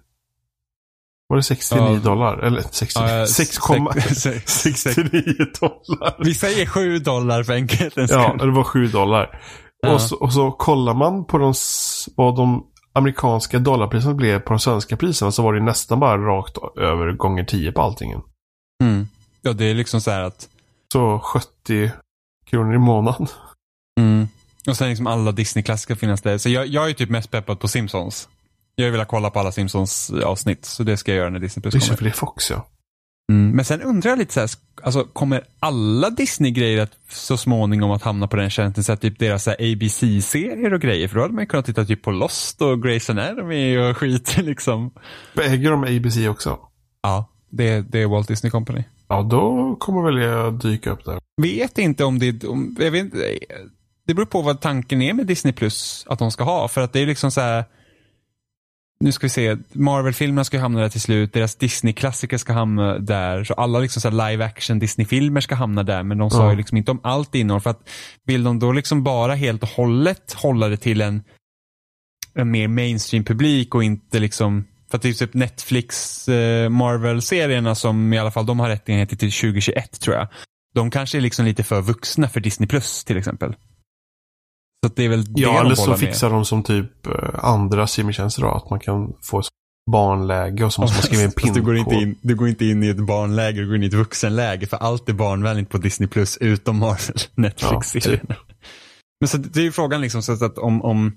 Var det 69 Ja. dollar? Eller 60, Ja, 6,69 *laughs* dollar. Vi säger 7 dollar för enkelhetens Ja, det var 7 dollar. Ja. Och, så, och så kollar man på de, vad de amerikanska dollarpriserna blev på de svenska priserna så var det nästan bara rakt över gånger 10 på allting. Mm. Ja, det är liksom så här att Så 70 kronor i månaden. Mm. Och sen liksom alla Disney-klassiker finnas där. Så jag, jag är typ mest peppad på Simpsons. Jag vill kolla på alla Simpsons avsnitt, så det ska jag göra när Disney Plus Just kommer. för det Fox ja. Mm. Men sen undrar jag lite så här, alltså kommer alla Disney-grejer att så småningom att hamna på den tjänsten? Så att typ deras ABC-serier och grejer, för då hade man ju kunnat titta typ på Lost och Grey's Anatomy och *laughs* skit liksom. Äger de ABC också? Ja, det, det är Walt Disney Company. Ja, då kommer väl jag dyka upp där. Vet inte om det, om, jag vet inte, det beror på vad tanken är med Disney Plus att de ska ha. För att det är liksom så här, nu ska vi se, Marvel-filmerna ska ju hamna där till slut, deras Disney-klassiker ska hamna där, så alla liksom så här live action Disney-filmer ska hamna där, men de sa Ja. ju liksom inte om allt innehåll. För att vill de då liksom bara helt och hållet hålla det till en, en mer mainstream-publik och inte liksom för att det är typ Netflix eh, Marvel-serierna som i alla fall de har rättigheter till 2021 tror jag. De kanske är liksom lite för vuxna för Disney Plus till exempel. Så att det är väl det Ja, de eller så med. fixar de som typ eh, andra simtjänster då. Att man kan få ett barnläge och så måste man skriva in *laughs* Fast du går, inte in, du går inte in i ett barnläge, du går in i ett vuxenläge. För allt är barnvänligt på Disney Plus utom Marvel, *laughs* Netflix-serierna. Men så det är ju frågan liksom så att om, om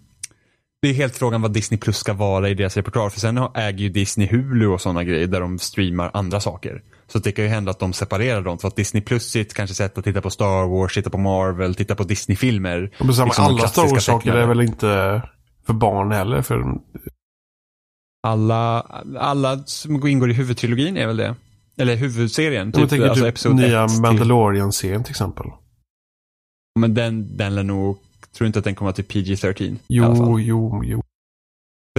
det är helt frågan vad Disney Plus ska vara i deras repertoar. För sen har- äger ju Disney Hulu och sådana grejer där de streamar andra saker. Så det kan ju hända att de separerar dem. För att Disney Plus ett kanske sätt att titta på Star Wars, titta på Marvel, titta på Disney-filmer. Liksom alla Star Wars-saker är väl inte för barn heller. För Alla, alla som ingår i huvudtrilogin är väl det? Eller huvudserien. Typ, tänker alltså typ nya Mandalorian-serien till exempel. Men den, den lär nog, tror inte att den kommer till PG-13. alla fall. Jo, jo, jo.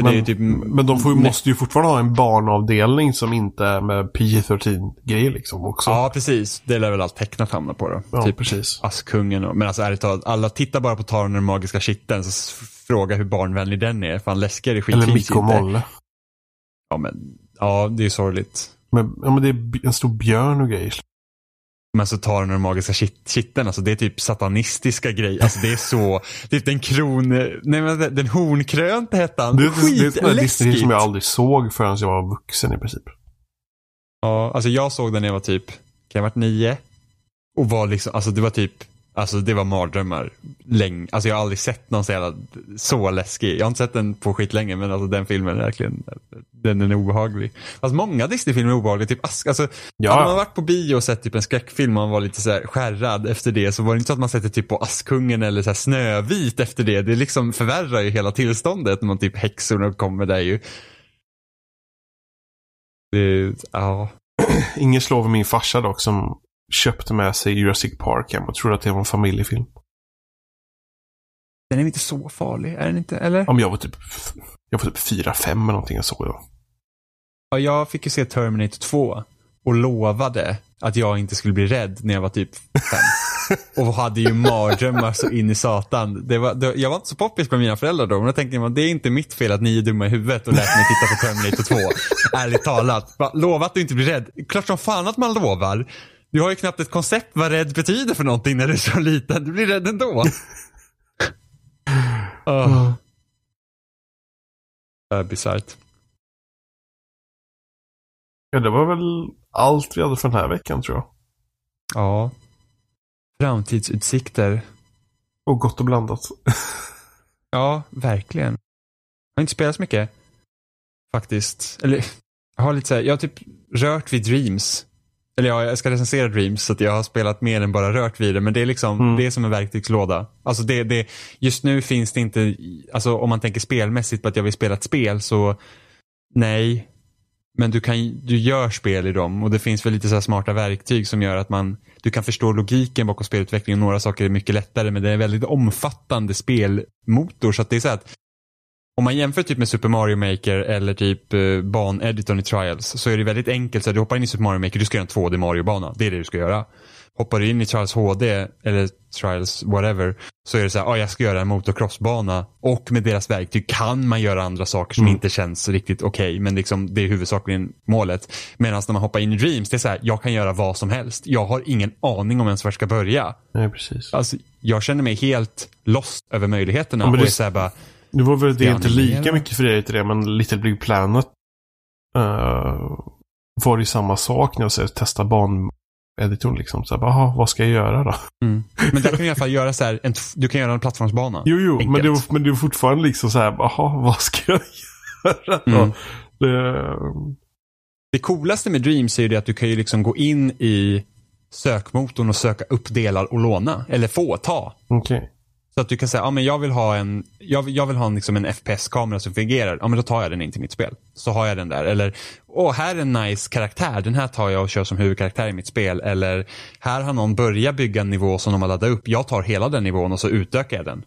Men, typ, men de får, ju- måste ju fortfarande ha en barnavdelning som inte är med PG-13-grejer liksom också. Ja, precis. Det lär väl allt tecknat hamna på då. Ja, typ precis. Askungen och, men alltså ärligt talat, alla tittar bara på Taron och den magiska kitteln så fråga hur barnvänlig den är. Fan läskigare skit Eller inte. Molle. Ja, men, ja, det är sorgligt. Men, ja, men det är en stor björn och grejer. Men så och den magiska kit- kitteln, alltså det är typ satanistiska grejer. Alltså det är så, typ den kron, nej men den hornkrönte hette han. Det, det, det är Skitläskigt. som jag aldrig såg förrän jag var vuxen i princip. Ja, alltså jag såg den när jag var typ, kan jag ha varit nio? Och var liksom, alltså det var typ, alltså det var mardrömmar länge. Alltså jag har aldrig sett någon så jävla, så läskig. Jag har inte sett den på skitlänge men alltså den filmen är verkligen, den är obehaglig. Alltså många Disney-filmer är obehagliga, typ Ask, alltså Ja. hade man varit på bio och sett typ en skräckfilm och man var lite så här skärrad efter det så var det inte så att man sätter typ på Askungen eller så här Snövit efter det. Det liksom förvärrar ju hela tillståndet när man typ häxorna kommer där ju. Det, ja. *clears throat* Ingen slår min farsa dock som köpte med sig Jurassic Park hem och trodde att det var en familjefilm. Den är inte så farlig, är den inte? Eller? Om jag var typ jag var typ 4-5 eller någonting jag såg då. Ja, jag fick ju se Terminator 2. och lovade att jag inte skulle bli rädd när jag var typ fem. *laughs* och hade ju mardrömmar så in i satan. Det var, det, jag var inte så poppis med mina föräldrar då, men då tänkte jag det är inte mitt fel att ni är dumma i huvudet och lät mig titta på Terminator 2. *laughs* Ärligt talat. Va, lova att du inte blir rädd. Klart som fan att man lovar. Du har ju knappt ett koncept vad rädd betyder för någonting när du är så liten. Du blir rädd ändå. oh. Är bisarrt. Ja, det var väl allt vi hade för den här veckan tror jag. Ja. Framtidsutsikter. Och gott och blandat. *laughs* ja, verkligen. Jag har inte spelat så mycket. Faktiskt. Eller, jag har lite så här, jag har typ rört vid Dreams. Eller ja, jag ska recensera Dreams så att jag har spelat mer än bara rört vid det. Men det är liksom, mm. det är som en verktygslåda. Alltså det, det, just nu finns det inte, alltså om man tänker spelmässigt på att jag vill spela ett spel så nej, men du, kan, du gör spel i dem och det finns väl lite så smarta verktyg som gör att man, du kan förstå logiken bakom spelutvecklingen. Några saker är mycket lättare men det är en väldigt omfattande spelmotor. Så att det är så att om man jämför typ med Super Mario Maker eller typ uh, baneditorn i Trials så är det väldigt enkelt. Så du hoppar in i Super Mario Maker, du ska göra en 2D Mario-bana. Det är det du ska göra hoppar du in i Trials HD eller Trials whatever så är det så här, ah, jag ska göra en motocrossbana och med deras verktyg kan man göra andra saker som mm. inte känns riktigt okej okay, men liksom det är huvudsakligen målet. Medan när man hoppar in i Dreams, det är så här, jag kan göra vad som helst. Jag har ingen aning om ens var jag ska börja. Nej, precis. Alltså, jag känner mig helt lost över möjligheterna. Ja, och är så här bara, det var väl det inte lika mycket dig till det, men Little Big Planet uh, var det samma sak när jag testade ban editorn liksom. Så vad ska jag göra då? Mm. Men där kan du i alla fall *laughs* göra så här, en, du kan göra en plattformsbana. Jo, jo, men det, är, men det är fortfarande liksom så här, jaha, vad ska jag *laughs* göra då? Mm. Det... det coolaste med Dreams är ju det att du kan ju liksom gå in i sökmotorn och söka upp delar och låna. Eller få, ta. Okay. Så att du kan säga, ja men jag vill ha en, jag, jag vill ha en, liksom en FPS-kamera som fungerar. Ja men då tar jag den in till mitt spel. Så har jag den där. Eller, åh här är en nice karaktär. Den här tar jag och kör som huvudkaraktär i mitt spel. Eller, här har någon börjat bygga en nivå som de har laddat upp. Jag tar hela den nivån och så utökar jag den.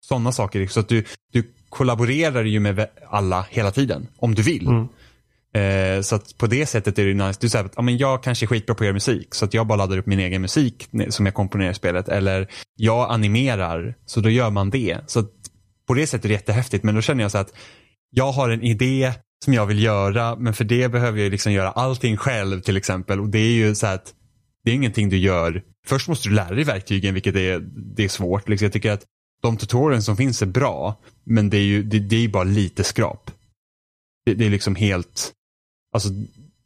Sådana saker. Så att du, du kollaborerar ju med alla hela tiden. Om du vill. Mm. Eh, så att på det sättet är det nice. Du säger att ja, men jag kanske är skitbra på att göra musik så att jag bara laddar upp min egen musik som jag komponerar i spelet. Eller jag animerar så då gör man det. Så att på det sättet är det jättehäftigt men då känner jag så att jag har en idé som jag vill göra men för det behöver jag liksom göra allting själv till exempel. Och det är ju så att det är ingenting du gör. Först måste du lära dig verktygen vilket är, det är svårt. Liksom jag tycker att de tutorialen som finns är bra men det är ju det, det är bara lite skrap. Det, det är liksom helt Alltså,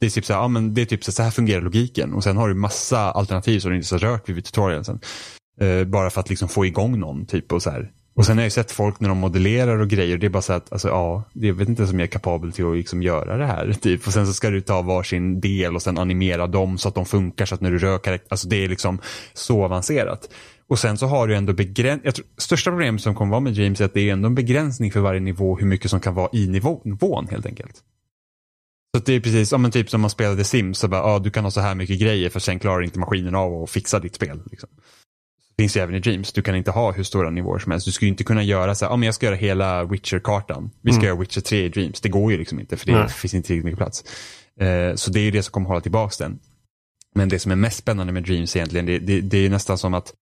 det är typ så här, ja, men det är typ så, så här fungerar logiken och sen har du massa alternativ som du inte har rört vid tutorialen sen. Eh, bara för att liksom få igång någon typ och så här. Och sen har jag sett folk när de modellerar och grejer, det är bara så att, alltså, ja, jag vet inte ens om jag är kapabel till att liksom göra det här. *laughs* Typ. Och sen så ska du ta varsin del och sen animera dem så att de funkar så att när du rör karaktär, alltså det är liksom så avancerat. Och sen så har du ändå begränsning, största problemet som kommer vara med James är att det är ändå en begränsning för varje nivå hur mycket som kan vara i nivån helt enkelt. Så det är precis, ja, men typ som man spelade Sims, så bara, ja, du kan ha så här mycket grejer för sen klarar inte maskinen av att fixa ditt spel. Liksom. Det finns ju även i Dreams, du kan inte ha hur stora nivåer som helst. Du skulle inte kunna göra så här, ja men jag ska göra hela Witcher-kartan. Vi ska mm. göra Witcher 3 i Dreams. Det går ju liksom inte för det Nej. finns inte tillräckligt mycket plats. Uh, så det är ju det som kommer hålla tillbaka den. Men det som är mest spännande med Dreams egentligen, det, det, det är nästan som att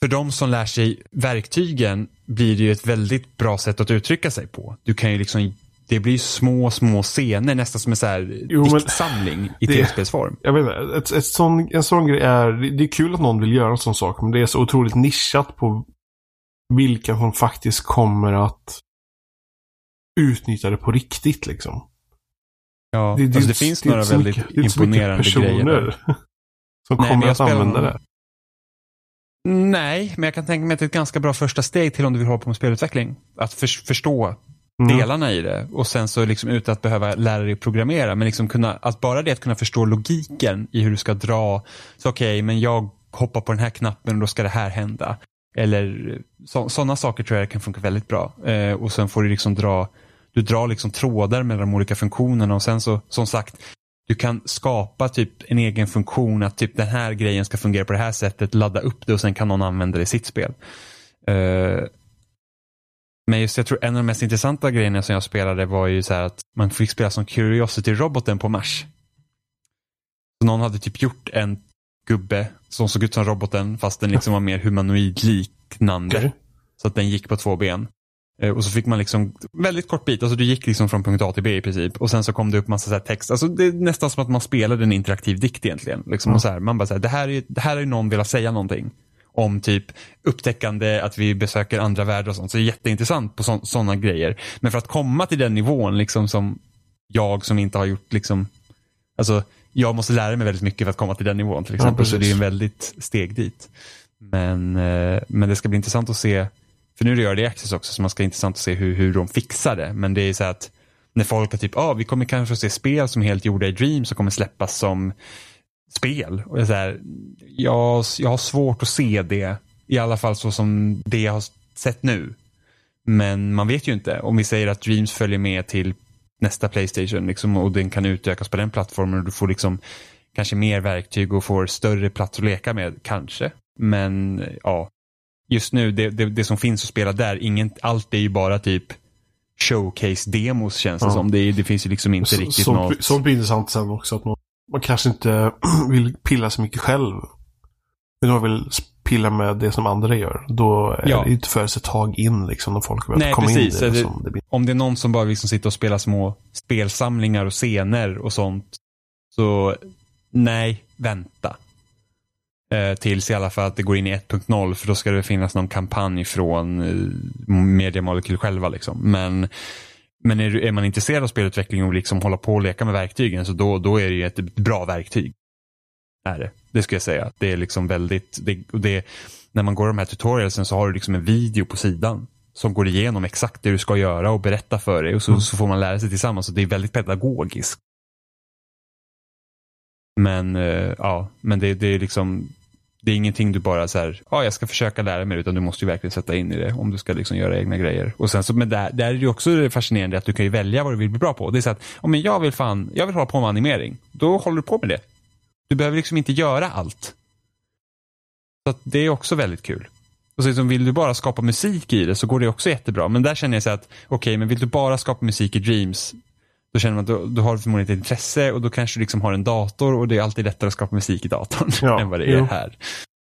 för de som lär sig verktygen blir det ju ett väldigt bra sätt att uttrycka sig på. Du kan ju liksom det blir små, små scener, nästan som en så här jo, diktsamling i tv-spelsform. Jag vet inte, ett, ett sån, en sån grej är, det är kul att någon vill göra en sån sak, men det är så otroligt nischat på vilka som faktiskt kommer att utnyttja det på riktigt liksom. Ja, det, det, alltså det finns det, några väldigt mycket, imponerande grejer där. *laughs* som Nej, kommer att använda det. Nej, men jag kan tänka mig att det är ett ganska bra första steg till om du vill hålla på med spelutveckling. Att för, förstå mm. delarna i det. Och sen så liksom utan att behöva lära dig programmera. Men liksom kunna, att bara det att kunna förstå logiken i hur du ska dra. Så okej, okay, men jag hoppar på den här knappen och då ska det här hända. Eller sådana saker tror jag kan funka väldigt bra. Eh, och sen får du liksom dra, du drar liksom trådar mellan de olika funktionerna och sen så, som sagt, du kan skapa typ en egen funktion att typ den här grejen ska fungera på det här sättet, ladda upp det och sen kan någon använda det i sitt spel. Eh, men just jag tror en av de mest intressanta grejerna som jag spelade var ju så här att man fick spela som Curiosity-roboten på Mars. Så någon hade typ gjort en gubbe som såg ut som roboten fast den liksom var mer humanoid-liknande. Så att den gick på två ben. Eh, Och så fick man liksom väldigt kort bit, alltså du gick liksom från punkt A till B i princip. Och sen så kom det upp massa så text. Alltså det är nästan som att man spelade en interaktiv dikt egentligen. Liksom, och så här, man bara så här, det här är det här är någon velat säga någonting. Om typ upptäckande, att vi besöker andra världar och sånt. Så det är jätteintressant på sådana grejer. Men för att komma till den nivån liksom som jag som inte har gjort liksom, alltså jag måste lära mig väldigt mycket för att komma till den nivån till exempel. så precis. det är en väldigt steg dit. Men, eh, men det ska bli intressant att se, för nu är det early access också, så man ska intressant att se hur, hur de fixar det. Men det är så att när folk har typ, ah, vi kommer kanske se spel som helt gjorda i Dream som kommer släppas som spel. Och så här, jag, jag har svårt att se det, i alla fall så som det jag har sett nu. Men man vet ju inte. Om vi säger att Dreams följer med till nästa Playstation liksom, och den kan utökas på den plattformen och du får liksom kanske mer verktyg och får större plats att leka med, kanske. Men ja, just nu, det, det, det som finns att spela där, ingen, allt är ju bara typ showcase-demos känns det Ja. som. Det, det finns ju liksom inte Så- riktigt Sånt, något. sånt blir intressant sen också. Att man, man kanske inte *clears throat* vill pilla så mycket själv. Men man vill pilla med det som andra gör. Då är Ja. det inte för sig ett tag in liksom. När folk börjar komma precis. in i. Det- som det blir. om det är någon som bara liksom sitter och spelar små spelsamlingar och scener och sånt. Så nej, vänta. Eh, tills i alla fall att det går in i 1.0 för då ska det finnas någon kampanj från eh, Media Molecule själva. Liksom. Men, men är, är man intresserad av spelutveckling och liksom hålla på och leka med verktygen så då, då är det ju ett bra verktyg. Är det. Det skulle jag säga. Det är liksom väldigt, det, det, när man går de här tutorialsen så har du liksom en video på sidan som går igenom exakt det du ska göra och berätta för dig och så, Mm. så får man lära sig tillsammans och det är väldigt pedagogiskt. Men eh, ja, men det, det är liksom det är ingenting du bara så här, ja jag ska försöka lära mig utan du måste ju verkligen sätta in i det om du ska liksom göra egna grejer. Och sen så, men där, där är det ju också fascinerande att du kan ju välja vad du vill bli bra på. Det är så att, om jag vill fan, jag vill hålla på med animering, då håller du på med det. Du behöver liksom inte göra allt. Så att det är också väldigt kul. Och så liksom, vill du bara skapa musik i det så går det också jättebra. Men där känner jag så att, okej, men vill du bara skapa musik i Dreams, då känner man att då, då har du förmodligen ett intresse och då kanske du liksom har en dator och det är alltid lättare att skapa musik i datorn Ja, *laughs* än vad det är jo. här.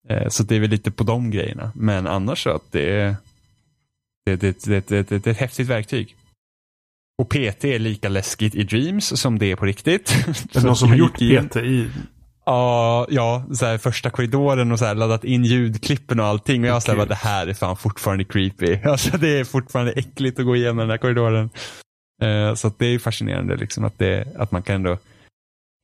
Eh, Så det är väl lite på de grejerna. Men annars så att det är, det, det, det, det, det, det är ett häftigt verktyg. Och PT är lika läskigt i Dreams som det är på riktigt. *laughs* Är det någon som har gjort PT i... Ja, ja så här, första korridoren och så här, laddat in ljudklippen och allting. Och jag var Kul. bara, det här är fan fortfarande creepy. *laughs* Alltså det är fortfarande äckligt att gå igenom den här korridoren. Eh, så det är fascinerande liksom att, det, att man kan ändå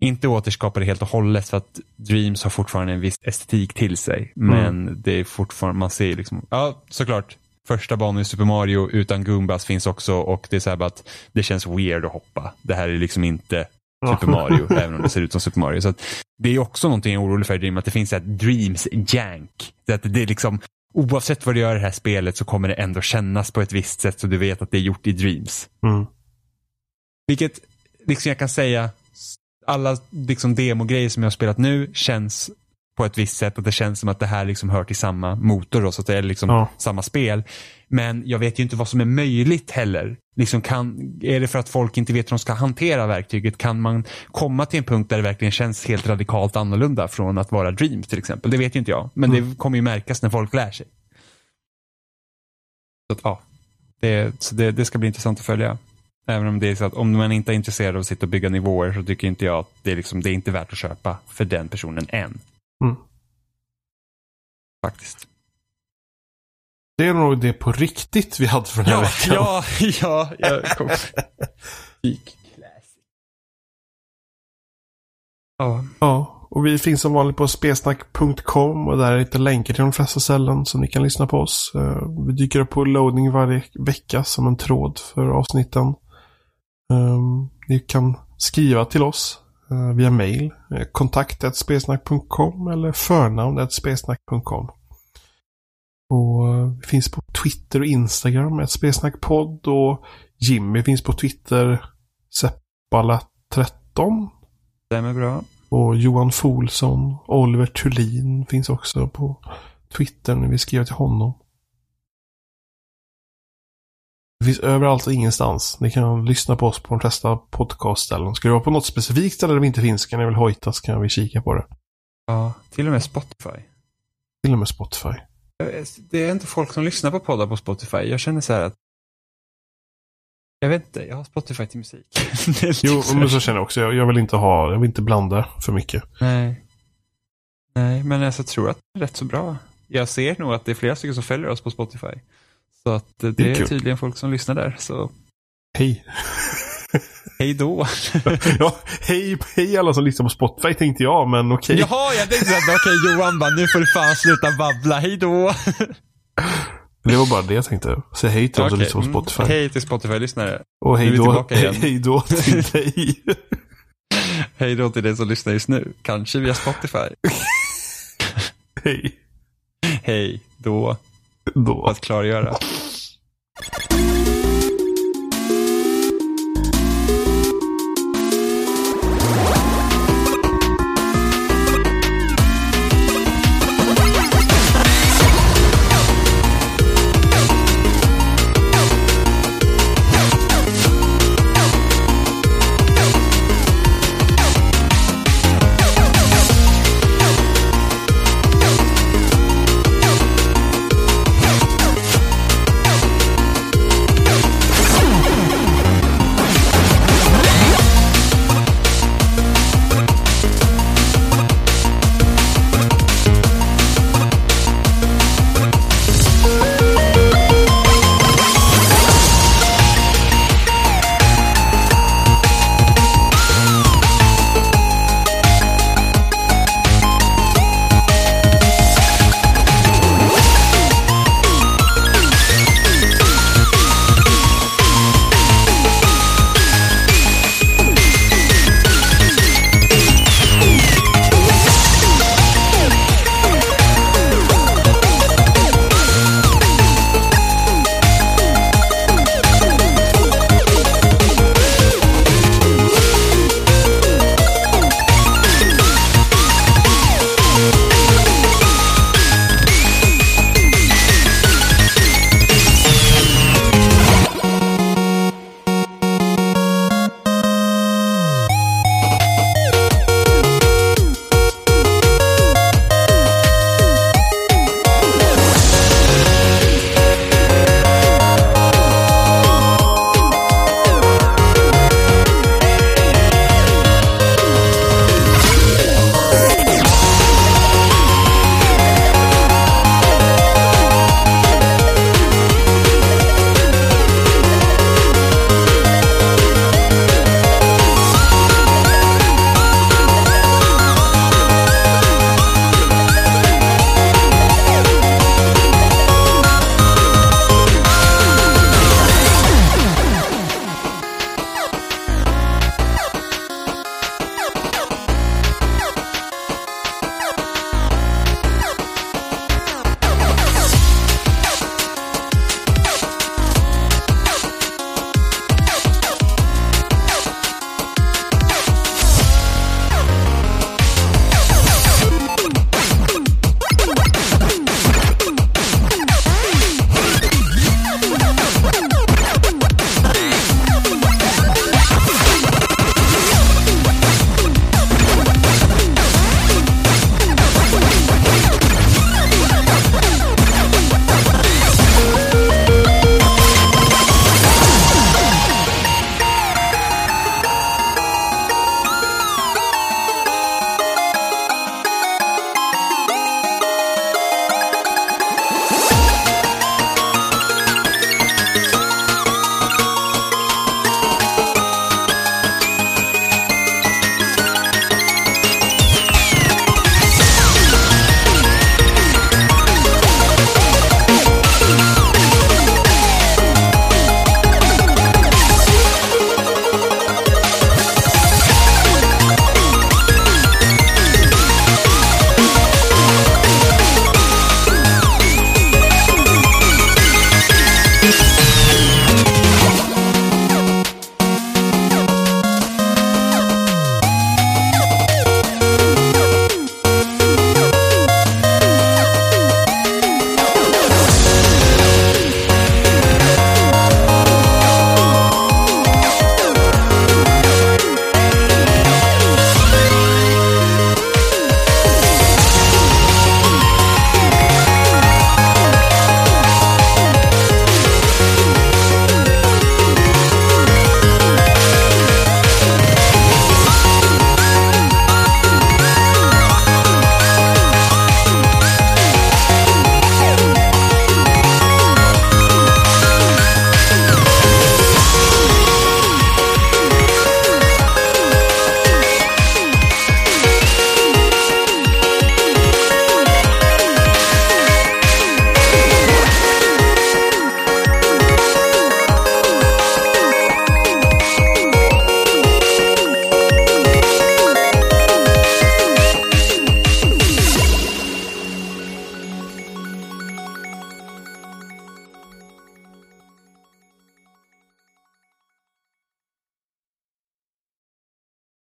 inte återskapa det helt och hållet för att Dreams har fortfarande en viss estetik till sig. Men det är fortfarande, man ser liksom, ja såklart. Första banan i Super Mario utan Goombas finns också och det är så här att det känns weird att hoppa. Det här är liksom inte. Super Mario, *laughs* även om det ser ut som Super Mario. Så det är också någonting jag är orolig för i Dream, att det finns ett Dreams jank. Så att det är liksom, oavsett vad du gör i det här spelet så kommer det ändå kännas på ett visst sätt så du vet att det är gjort i Dreams. Mm. Vilket liksom jag kan säga, alla liksom demogrejer som jag har spelat nu känns på ett visst sätt. Att det känns som att det här liksom hör till samma motor då, så att det är liksom Ja. samma spel. Men jag vet ju inte vad som är möjligt heller. Liksom kan, är det för att folk inte vet hur de ska hantera verktyget? Kan man komma till en punkt där det verkligen känns helt radikalt annorlunda från att vara Dreams till exempel? Det vet ju inte jag. Men det kommer ju märkas när folk lär sig. Så att, ja, det, så det, det ska bli intressant att följa. Även om det är så att om man inte är intresserad av att sitta och bygga nivåer så tycker inte jag att det är, liksom, det är inte värt att köpa för den personen än. Mm. Faktiskt. Det är nog det på riktigt vi hade för den här Ja, veckan. ja, ja. Jag kom. Ja. Ja, och vi finns som vanligt på spesnack.com och där är lite länkar till de flesta ställen så ni kan lyssna på oss. Eh, Vi dyker upp på loading varje vecka som en tråd för avsnitten. Ehm, Ni kan skriva till oss eh, via mail. eh, Kontakt.spesnack.com eller förnamn.spesnack.com. Och eh, vi finns på Twitter och Instagram, ett spesnackpodd och Jimmy finns på Twitter, Seppala13. Stämmer bra. Och Johan Folsson, Oliver Thulin finns också på Twitter när vi skriver till honom. Det finns överallt och ingenstans. Ni kan lyssna på oss på de flesta podcastställen. Ska det vara på något specifikt ställe där vi inte finns kan ni väl hojta så kan vi kika på det. Ja, till och med Spotify. Till och med Spotify. Det är inte folk som lyssnar på poddar på Spotify. Jag känner så här att jag vet inte, jag har Spotify till musik. *laughs* jo, men så känner jag också. Jag, jag, vill inte ha, jag vill inte blanda för mycket. Nej. Nej, men alltså, jag tror att det är rätt så bra. Jag ser nog att det är flera stycken som följer oss på Spotify. Så att det, det är, är tydligen folk som lyssnar där. Så... Hej. *laughs* hej då. *laughs* ja, hej, hej alla som lyssnar på Spotify tänkte jag, men okej. Okay. Jaha, jag tänkte att okej okay, Johan bara, nu får du fan sluta babbla, hej då. *laughs* Det var bara det jag tänkte. Säg hej till okay. som lyssnar på Spotify. Mm. Hej till Spotify-lyssnare. Och hej då, hej då till dig. hej då till dig som lyssnar just nu. Kanske via Spotify. hej. Hej då. Att klargöra.